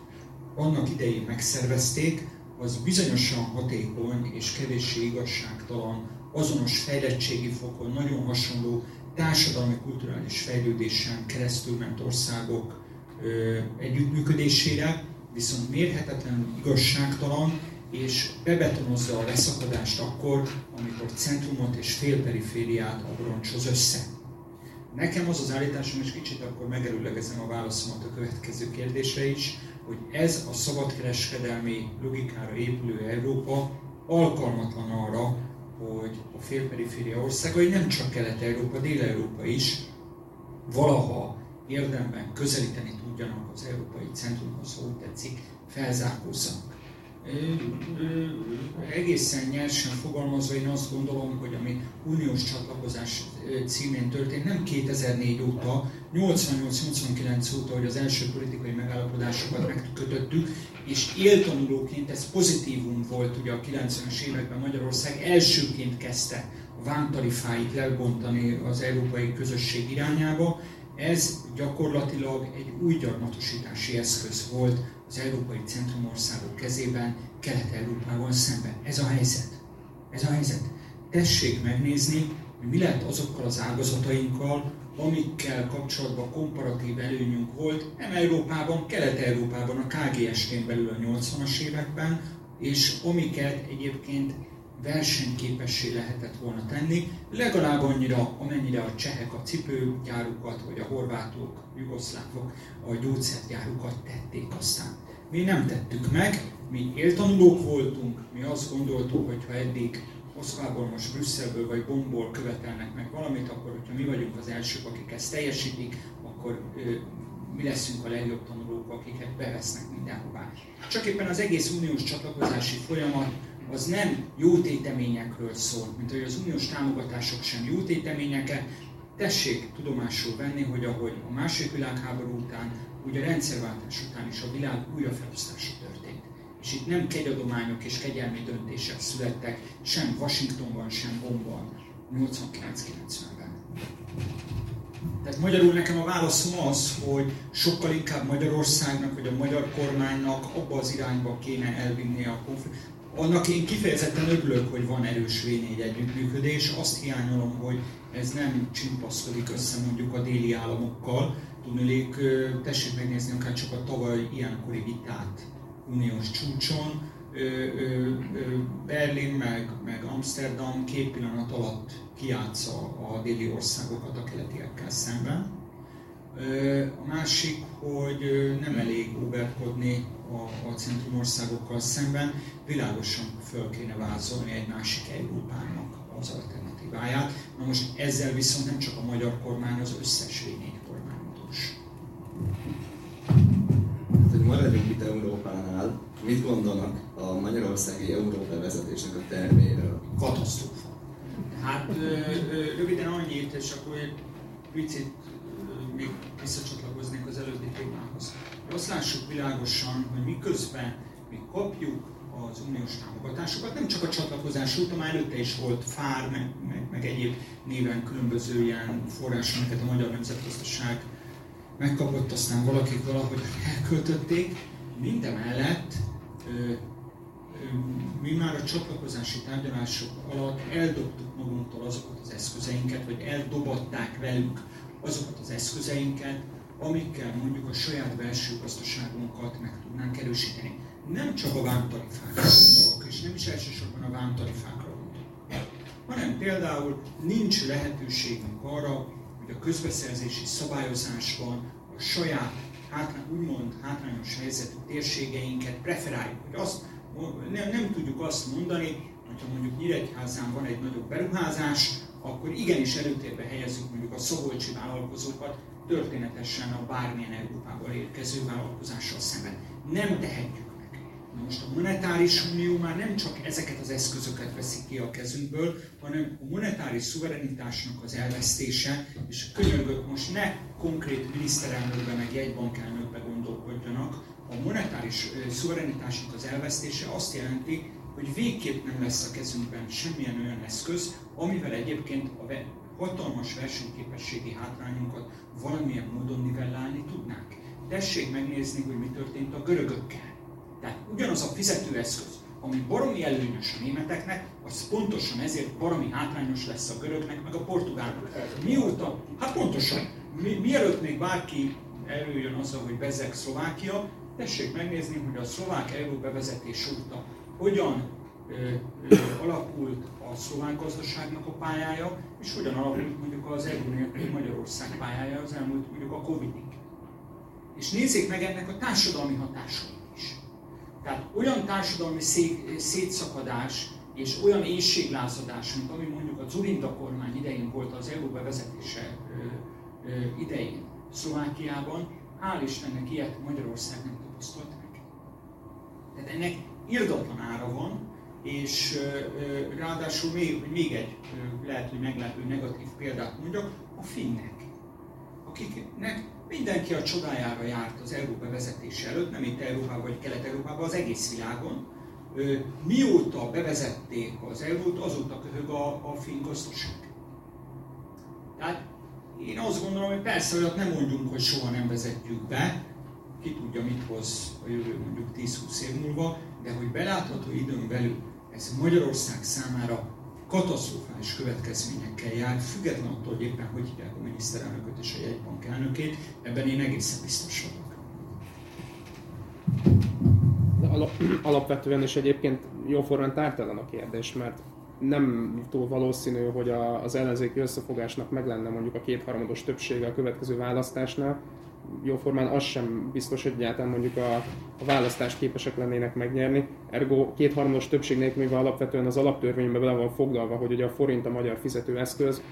annak idején megszervezték, az bizonyosan hatékony és kevéssé igazságtalan, azonos fejlettségi fokon, nagyon hasonló társadalmi kulturális fejlődésen keresztül ment országok ö, együttműködésére, viszont mérhetetlenül igazságtalan, és bebetonozza a leszakadást akkor, amikor centrumot és félperifériát abroncsoz össze. Nekem az az állításom, és kicsit akkor megerőlegezem a válaszomat a következő kérdésre is, hogy ez a szabadkereskedelmi logikára épülő Európa alkalmatlan arra, hogy a félperiféria országai, nem csak Kelet-Európa, Dél-Európa is valaha érdemben közelíteni tudjanak az európai centrumhoz, ha úgy tetszik, felzárkózzanak egészen nyersen fogalmazva én azt gondolom, hogy ami uniós csatlakozás címén történt, nem 2004 óta, 88-89 óta, hogy az első politikai megállapodásokat megkötöttük, és éltanulóként ez pozitívum volt ugye a 90-es években Magyarország elsőként kezdte a vámtarifáit lebontani az európai közösség irányába, ez gyakorlatilag egy új gyarmatosítási eszköz volt az európai centrumországok kezében, Kelet-Európával szemben. Ez a helyzet. Ez a helyzet. Tessék megnézni, hogy mi lett azokkal az ágazatainkkal, amikkel kapcsolatban komparatív előnyünk volt, nem Európában, Kelet-Európában, a KGST-n belül a 80-as években, és amiket egyébként versenyképessé lehetett volna tenni, legalább annyira, amennyire a csehek a cipőgyárukat, vagy a horvátok, jugoszlávok a gyógyszergyárukat tették aztán. Mi nem tettük meg, mi éltanulók voltunk, mi azt gondoltuk, hogy ha eddig Moszkvából, most Brüsszelből vagy Bonból követelnek meg valamit, akkor hogyha mi vagyunk az elsők, akik ezt teljesítik, akkor ö, mi leszünk a legjobb tanulók, akiket bevesznek mindenhová. Csak éppen az egész uniós csatlakozási folyamat az nem jó téteményekről szól, mint hogy az uniós támogatások sem jó téteményeket. Tessék tudomásul venni, hogy ahogy a második világháború után, úgy a rendszerváltás után is a világ újrafelosztása történt. És itt nem kegyadományok és kegyelmi döntések születtek, sem Washingtonban, sem Bonban, 89-90-ben. Tehát magyarul nekem a válaszom az, hogy sokkal inkább Magyarországnak, vagy a magyar kormánynak abba az irányba kéne elvinni a konfliktust, annak én kifejezetten örülök, hogy van erős V4 együttműködés, azt hiányolom, hogy ez nem csimpaszkodik össze mondjuk a déli államokkal. Tudnék, tessék megnézni akár csak a tavaly ilyenkori vitát uniós csúcson, Berlin meg, meg Amsterdam két pillanat alatt kiátsza a déli országokat a keletiekkel szemben. A másik, hogy nem elég óverkodni a, a centrum országokkal szemben, világosan föl kéne vázolni egy másik Európának az alternatíváját. Na most ezzel viszont nem csak a magyar kormány, az összes v kormány utos. Hát, hogy maradjunk itt Európánál, mit gondolnak a magyarországi Európa vezetésnek a terméről? Katasztrófa. Hát röviden annyit, és akkor egy picit még visszacsatlakoznék az előbbi témához. Azt lássuk világosan, hogy miközben mi kapjuk az uniós támogatásokat, nem csak a csatlakozás óta, már előtte is volt FÁR, meg, meg, meg egyéb néven különböző ilyen források, amiket a magyar nemzetgazdaság megkapott, aztán valakik valahogy elköltötték. Mindemellett mi már a csatlakozási tárgyalások alatt eldobtuk magunktól azokat az eszközeinket, vagy eldobatták velük azokat az eszközeinket, amikkel mondjuk a saját belső gazdaságunkat meg tudnánk erősíteni. Nem csak a vámtarifákra gondolok, és nem is elsősorban a vámtarifákra gondolok, hanem például nincs lehetőségünk arra, hogy a közbeszerzési szabályozásban a saját hátrány, úgymond hátrányos helyzetű térségeinket preferáljuk, hogy azt nem, nem tudjuk azt mondani, hogyha mondjuk Nyíregyházán van egy nagyobb beruházás, akkor igenis előtérbe helyezzük mondjuk a szobolcsi vállalkozókat történetesen a bármilyen Európából érkező vállalkozással szemben. Nem tehetjük meg. Na most a monetáris unió már nem csak ezeket az eszközöket veszi ki a kezünkből, hanem a monetáris szuverenitásnak az elvesztése, és könyörgök most ne konkrét miniszterelnökbe meg jegybankelnökbe gondolkodjanak, a monetáris szuverenitásnak az elvesztése azt jelenti, hogy végképp nem lesz a kezünkben semmilyen olyan eszköz, amivel egyébként a hatalmas versenyképességi hátrányunkat valamilyen módon nivellálni tudnánk. Tessék megnézni, hogy mi történt a görögökkel. Tehát ugyanaz a fizetőeszköz, ami baromi előnyös a németeknek, az pontosan ezért baromi hátrányos lesz a görögnek, meg a portugálnak. Mióta? Hát pontosan. Mi, mielőtt még bárki előjön azzal, hogy bezeg Szlovákia, tessék megnézni, hogy a szlovák euró bevezetés óta hogyan ö, ö, alakult a szlovák gazdaságnak a pályája, és hogyan alakult mondjuk az euró nélkül Magyarország pályája az elmúlt mondjuk a Covid-ig. És nézzék meg ennek a társadalmi hatásait is. Tehát olyan társadalmi szé- szétszakadás és olyan éjséglázadás, mint ami mondjuk a Zurinda kormány idején volt az euró bevezetése idején Szlovákiában, hál' Istennek ilyet Magyarország nem tapasztalt meg. Tehát ennek irdatlan ára van, és ráadásul még, még egy lehet, hogy meglepő negatív példát mondjak, a finnek, akiknek mindenki a csodájára járt az Európa bevezetése előtt, nem itt Európában vagy Kelet-Európában, az egész világon. Mióta bevezették az eurót, azóta köhög a, a finn gazdaság. Tehát én azt gondolom, hogy persze olyat nem mondjunk, hogy soha nem vezetjük be, ki tudja, mit hoz a jövő mondjuk 10-20 év múlva, de hogy belátható időn belül ez Magyarország számára katasztrofális következményekkel jár, függetlenül attól, hogy éppen hogy hívják a miniszterelnököt és a jegybank elnökét, ebben én egészen biztos vagyok. Alapvetően is egyébként jóformán tártalan a kérdés, mert nem túl valószínű, hogy a, az ellenzéki összefogásnak meg lenne mondjuk a kétharmados többsége a következő választásnál. Jóformán az sem biztos, hogy egyáltalán mondjuk a, a választást képesek lennének megnyerni. Ergo kétharmados többség nélkül, mivel alapvetően az alaptörvénybe bele van foglalva, hogy ugye a forint a magyar fizetőeszköz,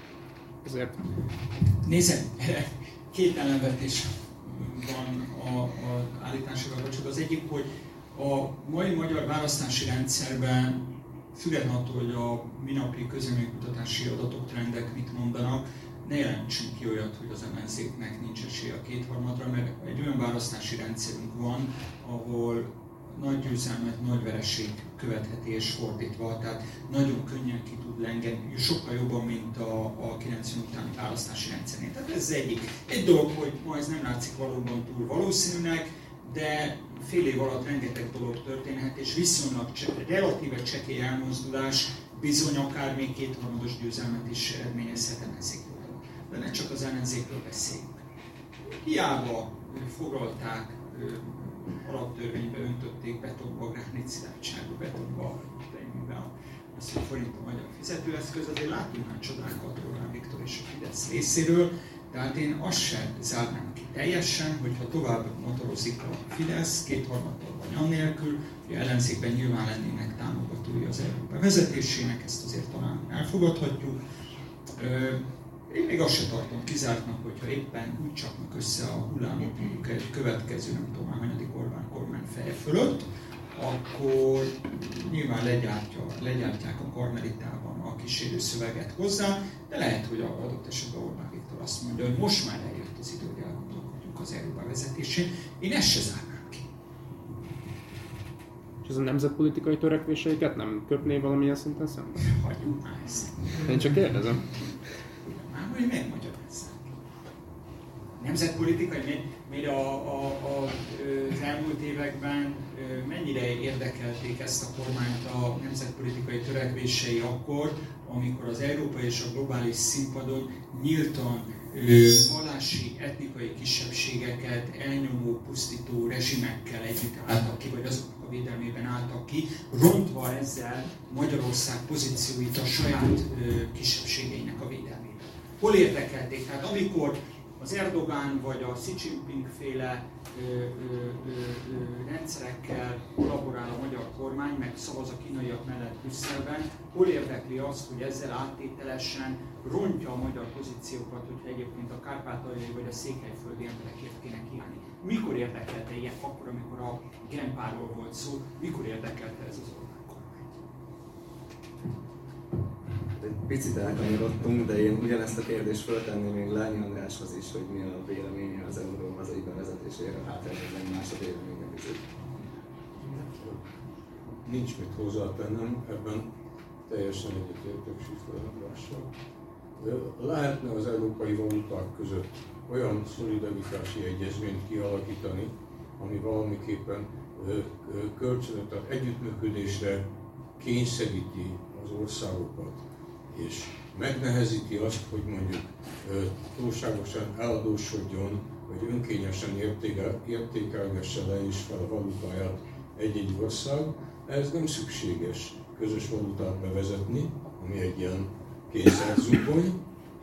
ezért... Nézd, két ellenvetés van a, a állításokkal kapcsolatban. Az egyik, hogy a mai magyar választási rendszerben függetlenül attól, hogy a minapi közleménykutatási adatok, trendek mit mondanak, ne jelentsünk ki olyat, hogy az ellenzéknek nincs esélye a kétharmadra, mert egy olyan választási rendszerünk van, ahol nagy győzelmet, nagy vereség követheti és fordítva, tehát nagyon könnyen ki tud lengeni, sokkal jobban, mint a, a 90 utáni választási rendszernél. Tehát ez egyik. Egy dolog, hogy ma ez nem látszik valóban túl valószínűnek, de fél év alatt rengeteg dolog történhet, és viszonylag relatíve csekély elmozdulás bizony akár még kétharmados győzelmet is eredményezhet ellenzékről. Ne csak az ellenzékről beszéljünk. Hiába foglalták alaptörvénybe öntötték betonba, gránit szilárdságú betonba, mivel az, hogy forint a magyar fizetőeszköz, azért látunk már csodákat Orbán Viktor és a Fidesz részéről, tehát én azt sem zárnám ki teljesen, hogyha tovább motorozik a Fidesz, kétharmaddal vagy annélkül, hogy ellenzékben nyilván lennének támogatói az EU bevezetésének, ezt azért talán elfogadhatjuk. Én még azt sem tartom kizártnak, hogyha éppen úgy csapnak össze a hullámok mondjuk egy következő, nem tudom már hanyadik Orbán kormány feje fölött, akkor nyilván legyártja, legyártják a karmelitában a kísérő szöveget hozzá, de lehet, hogy adott esetben Orbán Viktor azt mondja, hogy most már eljött az idő, hogy elgondolkodjunk az EU bevezetésén. Én ezt se zárnám ki. És ez a nemzetpolitikai törekvéseiket nem köpné valamilyen szinten szemben? Hagyjuk már ezt. Én csak kérdezem. Hogy megmagyarázzák. Nemzetpolitikai, miért a, a, a, az elmúlt években mennyire érdekelték ezt a kormányt a nemzetpolitikai törekvései akkor, amikor az európai és a globális színpadon nyíltan vallási, etnikai kisebbségeket elnyomó, pusztító rezsimekkel együtt álltak ki, vagy azoknak a védelmében álltak ki, rontva ezzel Magyarország pozícióit a saját kisebbségeinek a védelmében. Hol érdekelték? Tehát amikor az Erdogán vagy a Xi Jinping féle ö, ö, ö, rendszerekkel kollaborál a magyar kormány, meg szavaz a kínaiak mellett Brüsszelben, hol érdekli azt, hogy ezzel áttételesen rontja a magyar pozíciókat, hogyha egyébként a kárpátaljai vagy a székelyföldi emberekért kéne kiállni. Mikor érdekelte ilyen akkor, amikor a Genpáról volt szó, mikor érdekelte ez az Orbán kormány? Egy picit elkanyarodtunk, de én ugyanezt a kérdést föltenném még Lányi Andráshoz is, hogy mi a véleménye az euró hazai bevezetésére, hát ez más a véleménye bizony. Nincs mit hozzátennem, ebben teljesen egyetértek Sifler Andrással. Lehetne az európai valuták között olyan szolidaritási egyezményt kialakítani, ami valamiképpen kölcsönöt, tehát együttműködésre kényszeríti az országokat, és megnehezíti azt, hogy mondjuk túlságosan eladósodjon, vagy önkényesen értékelgesse le is fel a valutáját egy-egy ország, ez nem szükséges közös valutát bevezetni, ami egy ilyen kényszerzubony,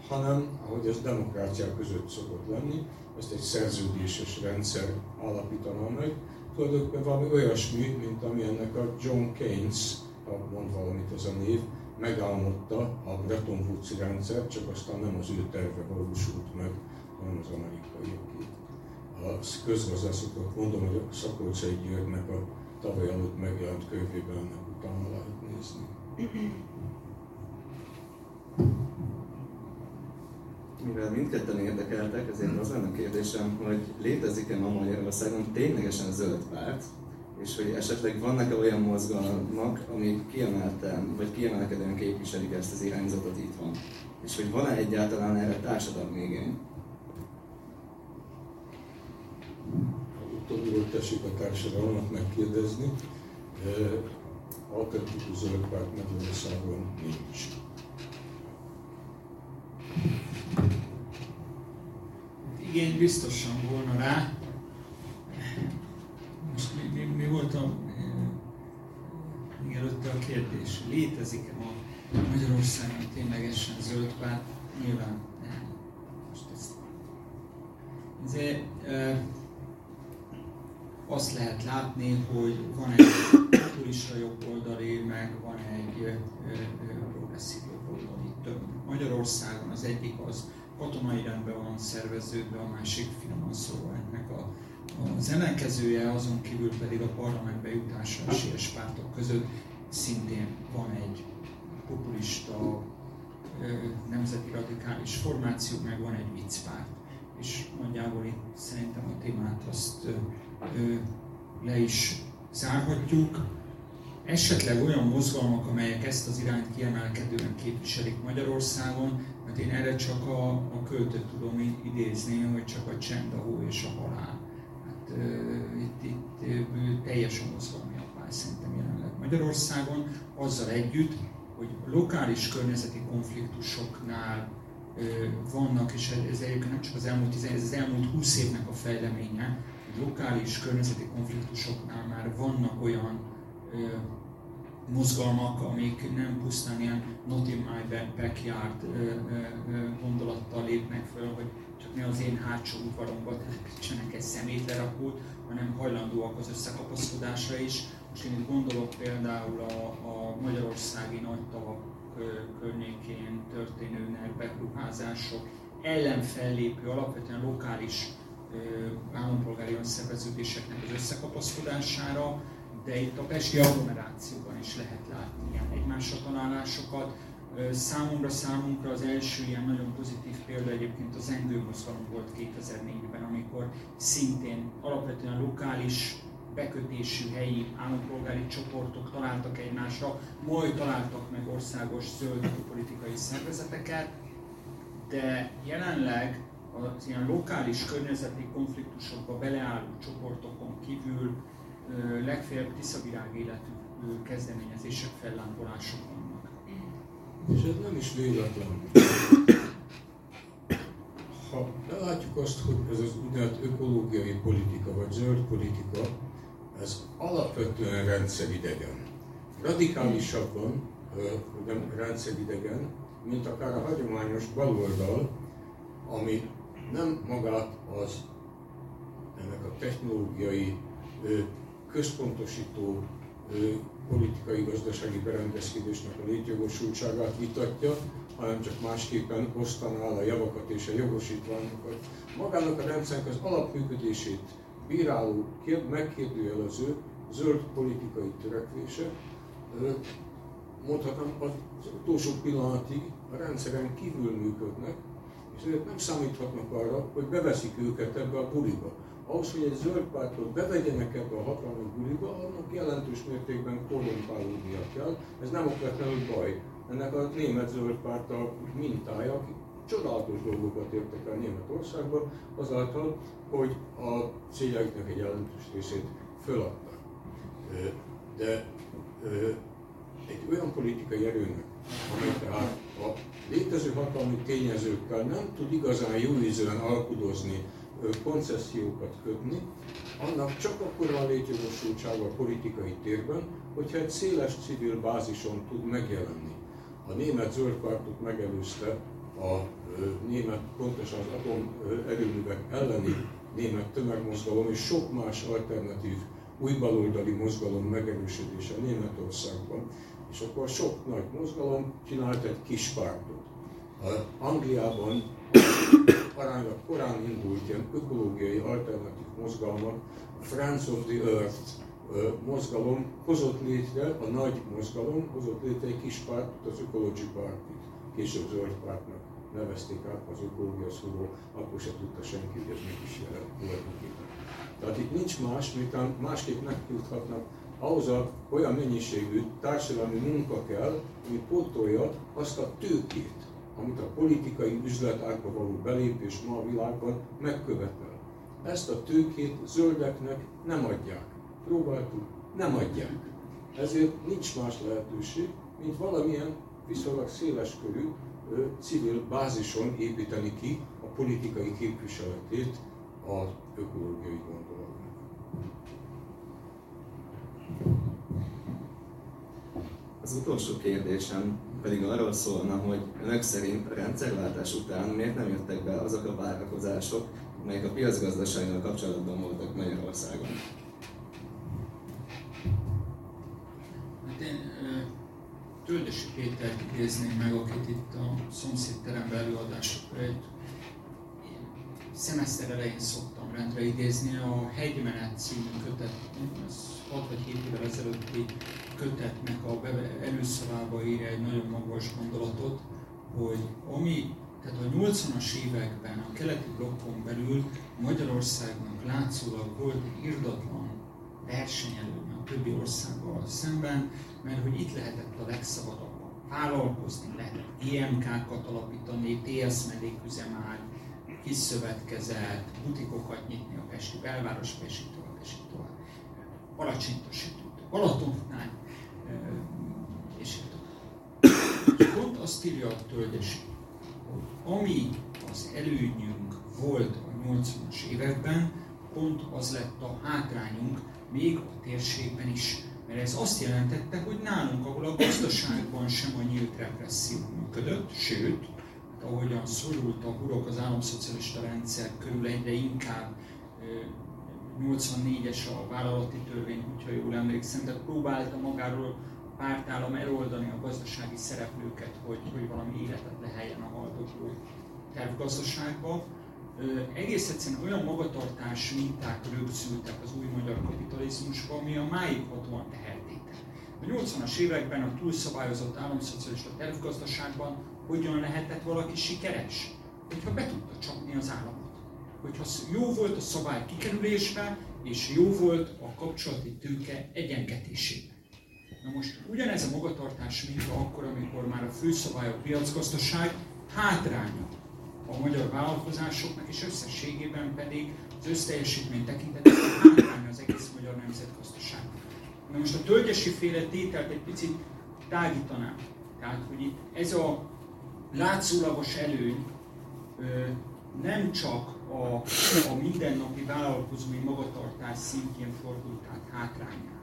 hanem, ahogy ez demokráciák között szokott lenni, ezt egy szerződéses rendszer alapítana meg, tulajdonképpen valami olyasmi, mint ami ennek a John Keynes, ha mond valamit ez a név, megálmodta a Bretton Woods rendszer, csak aztán nem az ő terve valósult meg, hanem az amerikaiaké. A közgazdászoknak mondom, hogy a Szakolcsai Györgynek a tavaly előtt megjelent könyvében ennek utána lehet nézni. Mivel mindketten érdekeltek, ezért az lenne a kérdésem, hogy létezik-e ma Magyarországon ténylegesen zöld párt, és hogy esetleg vannak-e olyan mozgalmak, amik kiemelten, vagy kiemelkedően képviselik ezt az irányzatot itt van. És hogy van-e egyáltalán erre társadalmi igény? Utóbbiról tessék a társadalmat megkérdezni. Alternatív zöld párt Magyarországon nincs. igény biztosan volna rá. Most mi, mi, mi volt a, még előtte a kérdés? Létezik-e ma Magyarországon ténylegesen zöld párt? Nyilván nem. Most ezt. Ezért e, azt lehet látni, hogy van egy populista jobboldali, meg van egy e, progresszív jobboldali több. Magyarországon az egyik az katonai rendben van szerveződve, a másik finoman szólva ennek a, az ellenkezője, azon kívül pedig a parlamentbe jutásra esélyes pártok között szintén van egy populista, nemzeti radikális formáció, meg van egy viccpárt. És nagyjából itt szerintem a témát azt le is zárhatjuk. Esetleg olyan mozgalmak, amelyek ezt az irányt kiemelkedően képviselik Magyarországon, Hát én erre csak a, a költőt tudom idézni, hogy csak a csend, a hó és a halál. Hát uh, itt, itt uh, teljes mozgalmi apály szerintem Magyarországon, azzal együtt, hogy lokális környezeti konfliktusoknál vannak, és ez egyébként nem csak az elmúlt 10, ez az elmúlt 20 évnek a fejleménye, lokális környezeti konfliktusoknál már vannak olyan mozgalmak, amik nem pusztán ilyen not in my backyard gondolattal lépnek föl, hogy csak ne az én hátsó udvaromba telepítsenek egy szemétlerakót, hanem hajlandóak az összekapaszkodásra is. Most én itt gondolok például a, a magyarországi nagy tavak környékén történő beruházások ellen fellépő, alapvetően lokális állampolgári önszerveződéseknek az összekapaszkodására, de itt a Pesti agglomerációban is lehet látni ilyen egymásra találásokat. Számomra, számunkra az első ilyen nagyon pozitív példa egyébként az Engő mozgalom volt 2004-ben, amikor szintén alapvetően lokális bekötésű helyi állampolgári csoportok találtak egymásra, majd találtak meg országos zöld politikai szervezeteket, de jelenleg az ilyen lokális környezeti konfliktusokba beleálló csoportokon kívül legfeljebb tiszavirág életű kezdeményezések, fellángolások vannak. És ez nem is véletlen. Ha belátjuk azt, hogy ez az úgynevezett ökológiai politika, vagy zöld politika, ez alapvetően rendszeridegen. Radikálisabban, nem rendszeridegen, mint akár a hagyományos baloldal, ami nem magát az ennek a technológiai központosító politikai gazdasági berendezkedésnek a létjogosultságát vitatja, hanem csak másképpen osztaná a javakat és a jogosítványokat. Magának a rendszernek az alapműködését bíráló, megkérdőjelező zöld politikai törekvése, mondhatnám az utolsó pillanatig a rendszeren kívül működnek, és ezért nem számíthatnak arra, hogy beveszik őket ebbe a buliba. Ahhoz, hogy egy zöld pártot bevegyenek ebbe a hatalmi buliba, annak jelentős mértékben korrumpálódnia kell. Ez nem okvetlenül baj. Ennek a német zöld párt a mintája, csodálatos dolgokat értek el Németországban, azáltal, hogy a céljaiknak egy jelentős részét föladták. De egy olyan politikai erőnek, amely tehát a létező hatalmi tényezőkkel nem tud igazán jó ízűen alkudozni, koncesziókat kötni, annak csak akkor van létjogosultsága a politikai térben, hogyha egy széles civil bázison tud megjelenni. A német zöldpártot megelőzte a német, pontosan az atomerőművek elleni német tömegmozgalom és sok más alternatív új baloldali mozgalom megerősödése Németországban. És akkor sok nagy mozgalom csinált egy kis pártot. Angliában aránylag korán indult ilyen ökológiai alternatív mozgalmak, a Friends of the Earth mozgalom hozott létre, a nagy mozgalom hozott létre egy kis pártot, az Ecology Partit, később zöld pártnak nevezték át az ökológia szóról, akkor se tudta senki, hogy ez még is jelent tulajdonképpen. Tehát itt nincs más, mint másképp megjuthatnak ahhoz a olyan mennyiségű társadalmi munka kell, ami pótolja azt a tőkét, amit a politikai üzletágba való belépés ma a világban megkövetel. Ezt a tőkét zöldeknek nem adják. Próbáltuk, nem adják. Ezért nincs más lehetőség, mint valamilyen viszonylag széles körű civil bázison építeni ki a politikai képviseletét az ökológiai gondolatnak. Az utolsó kérdésem pedig arról szólna, hogy önök szerint a rendszerváltás után miért nem jöttek be azok a várakozások, amelyek a piacgazdasággal kapcsolatban voltak Magyarországon? Hát én Tölgyesi Pétert idézném meg, akit itt a szomszédteremben előadásokra egy szemeszter elején szoktam rendre idézni, a Hegymenet című kötet, ez 6 vagy 7 évvel ezelőtti kötetnek a előszavába írja egy nagyon magas gondolatot, hogy ami, tehát a 80-as években a keleti blokkon belül Magyarországnak látszólag volt egy irdatlan versenyelőnye a többi országgal szemben, mert hogy itt lehetett a legszabadabban vállalkozni, lehetett GMK-kat alapítani, TS melléküzemág, kis butikokat nyitni a Pesti belváros, Pesti tovább, Pesti tovább. Alacsonytosító, Balatonnál, és és pont azt írja a tölgyesi, hogy ami az előnyünk volt a 80-as években, pont az lett a hátrányunk, még a térségben is. Mert ez azt jelentette, hogy nálunk, ahol a gazdaságban sem a nyílt represszió működött, sőt, hát ahogyan szorult a hurok az államszocialista rendszer körül egyre inkább 84-es a vállalati törvény, hogyha jól emlékszem, de próbálta magáról a pártállam eloldani a gazdasági szereplőket, hogy, hogy valami életet leheljen a haldokló tervgazdaságba. Egész egyszerűen olyan magatartás minták rögzültek az új magyar kapitalizmusba, ami a máig hatóan tehertétel. A 80-as években a túlszabályozott államszocialista tervgazdaságban hogyan lehetett valaki sikeres? Hogyha be tudta csapni az államot hogyha jó volt a szabály kikerülésben, és jó volt a kapcsolati tőke egyengetésében. Na most ugyanez a magatartás, mint akkor, amikor már a főszabály a piacgazdaság hátránya a magyar vállalkozásoknak, és összességében pedig az összteljesítmény tekintetében hátránya az egész magyar nemzetgazdaságnak. Na most a tölgyesi féle tételt egy picit tágítanám. Tehát, hogy itt ez a látszólagos előny nem csak a, a mindennapi vállalkozói magatartás szintjén fordult át hátrányá.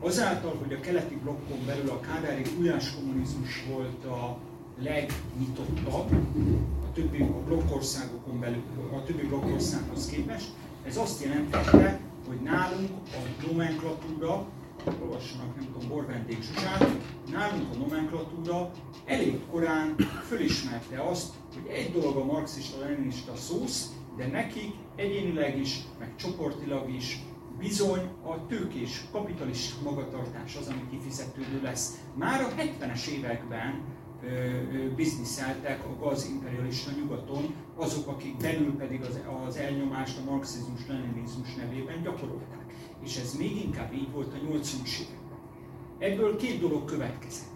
Azáltal, hogy a keleti blokkon belül a kádári kommunizmus volt a legnyitottabb, többi blokkországokon belül, a többi blokkországhoz képest, ez azt jelentette, hogy nálunk a nomenklatúra, olvassanak, nem tudom, Borvendék Zsuzsát, nálunk a nomenklatúra elég korán fölismerte azt, hogy egy dolog a marxista-leninista szósz, de nekik egyénileg is, meg csoportilag is bizony a tőkés kapitalista magatartás az, ami kifizetődő lesz. Már a 70-es években bizniszeltek a gazimperialista nyugaton, azok, akik belül pedig az, az elnyomást a marxizmus-leninizmus nevében gyakorolták. És ez még inkább így volt a 80-as években. Ebből két dolog következett.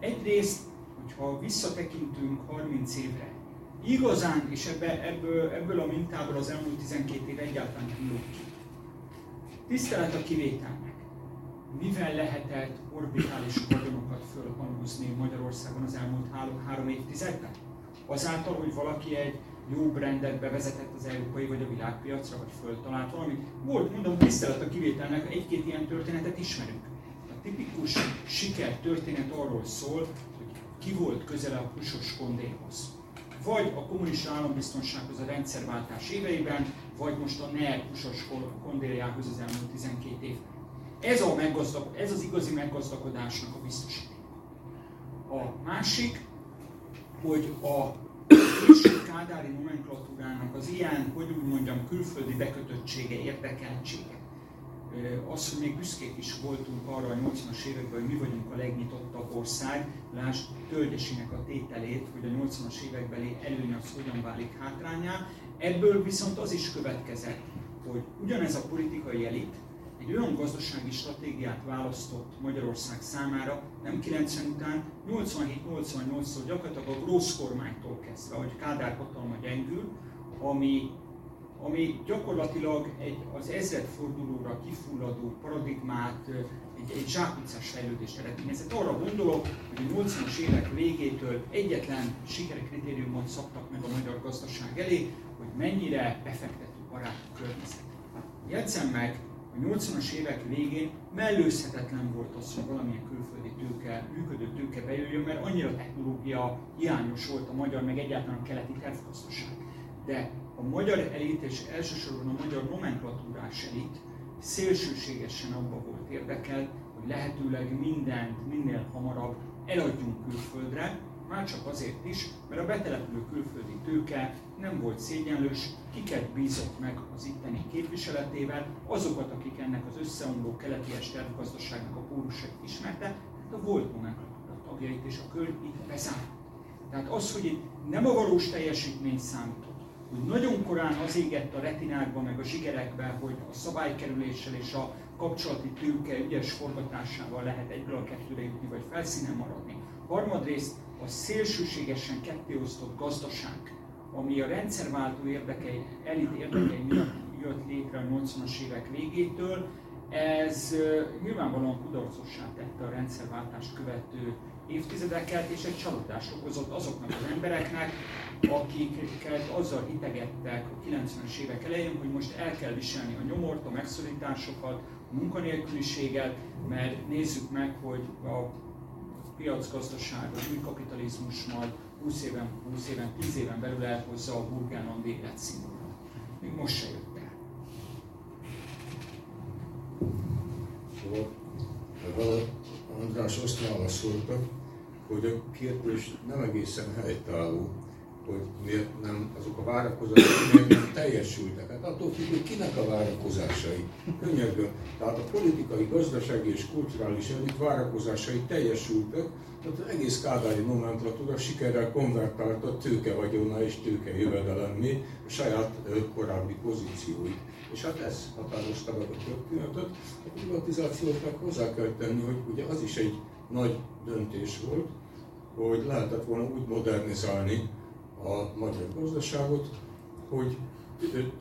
Egyrészt, hogyha visszatekintünk 30 évre, igazán, és ebbe, ebből, ebből a mintából az elmúlt 12 év egyáltalán nem ki. Tisztelet a kivételnek. Mivel lehetett orbitális Magyarországon az elmúlt három, három évtizedben? Azáltal, hogy valaki egy jó brendet bevezetett az európai vagy a világpiacra, vagy föltalált valamit. Volt, mondom, tisztelet a kivételnek, egy-két ilyen történetet ismerünk. A tipikus siker történet arról szól, hogy ki volt közele a Pusos kondéhoz vagy a kommunista állambiztonsághoz a rendszerváltás éveiben, vagy most a NER pusos kondériához az elmúlt 12 évben. Ez, a meggazdag, ez az igazi meggazdagodásnak a biztosíték. A másik, hogy a kádári nomenklatúrának az ilyen, hogy úgy mondjam, külföldi bekötöttsége, érdekeltsége, az, hogy még büszkék is voltunk arra a 80-as években, hogy mi vagyunk a legnyitottabb ország, lásd Tölgyesinek a tételét, hogy a 80-as évekbeli előny az hogyan válik hátrányá. Ebből viszont az is következett, hogy ugyanez a politikai elit egy olyan gazdasági stratégiát választott Magyarország számára, nem 90 után, 87-88-tól gyakorlatilag a Grósz kormánytól kezdve, hogy Kádár hatalma gyengül, ami ami gyakorlatilag egy, az ezredfordulóra kifulladó paradigmát, egy, egy zsákutcás fejlődést eredményezett. Arra gondolok, hogy a 80-as évek végétől egyetlen sikerkritériumot szabtak meg a magyar gazdaság elé, hogy mennyire befektető barát a környezet. Jegyzem meg, a 80-as évek végén mellőzhetetlen volt az, hogy valamilyen külföldi tőke, működő tőke bejöjjön, mert annyira technológia hiányos volt a magyar, meg egyáltalán a keleti tervgazdaság. De a magyar elit, és elsősorban a magyar nomenklatúrás elit szélsőségesen abba volt érdekelt, hogy lehetőleg mindent minél hamarabb eladjunk külföldre, már csak azért is, mert a betelepülő külföldi tőke nem volt szégyenlős, kiket bízott meg az itteni képviseletével, azokat, akik ennek az összeomló keleti tervgazdaságnak a pórusait ismerte, tehát a volt nomenklatúra tagjait és a kör itt bezárt. Tehát az, hogy itt nem a valós teljesítmény számít, hogy nagyon korán az égett a retinákba, meg a zsigerekbe, hogy a szabálykerüléssel és a kapcsolati tőke ügyes forgatásával lehet egyből a kettőre jutni, vagy felszínen maradni. Harmadrészt a szélsőségesen kettéosztott gazdaság, ami a rendszerváltó érdekei, elit érdekei miatt jött létre a 80-as évek végétől, ez nyilvánvalóan kudarcossá tette a rendszerváltást követő évtizedeket, és egy csalódást okozott azoknak az embereknek, akiket azzal hitegettek a 90-es évek elején, hogy most el kell viselni a nyomort, a megszorításokat, a munkanélküliséget, mert nézzük meg, hogy a piacgazdaság, az új kapitalizmus majd 20 éven, 20 éven, 10 éven belül elhozza a burgánon életszínvonalat. Még most se jött el. Szóval András azt válaszolta, hogy a kérdés nem egészen helytálló, hogy miért nem azok a várakozások miért nem teljesültek. Hát attól függ, hogy kinek a várakozásai. Könyörgöm. Tehát a politikai, gazdasági és kulturális elit várakozásai teljesültek, tehát az egész kádári nomenklatúra sikerrel konvertálta tőke vagyona és tőke jövedelemmé a saját korábbi pozícióit. És hát ez határozta meg a történetet. A privatizációt hozzá kell tenni, hogy ugye az is egy nagy döntés volt, hogy lehetett volna úgy modernizálni a magyar gazdaságot, hogy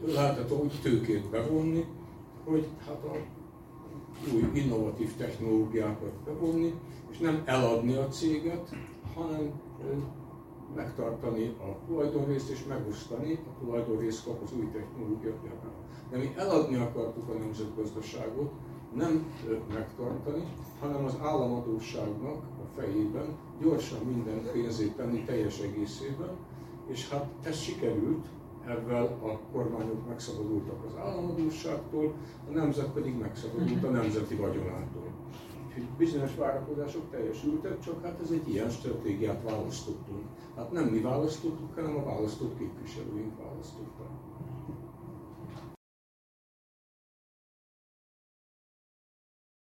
lehetett úgy tőkét bevonni, hogy hát a új innovatív technológiákat bevonni, és nem eladni a céget, hanem megtartani a tulajdonrészt és megosztani, a tulajdonrészt kap az új technológiát De mi eladni akartuk a nemzetgazdaságot, nem megtartani, hanem az államadóságnak a fejében gyorsan minden pénzét tenni teljes egészében, és hát ez sikerült, ezzel a kormányok megszabadultak az államadóságtól, a nemzet pedig megszabadult a nemzeti vagyonától. Úgyhogy bizonyos várakozások teljesültek, csak hát ez egy ilyen stratégiát választottunk. Hát nem mi választottuk, hanem a választott képviselőink választottak.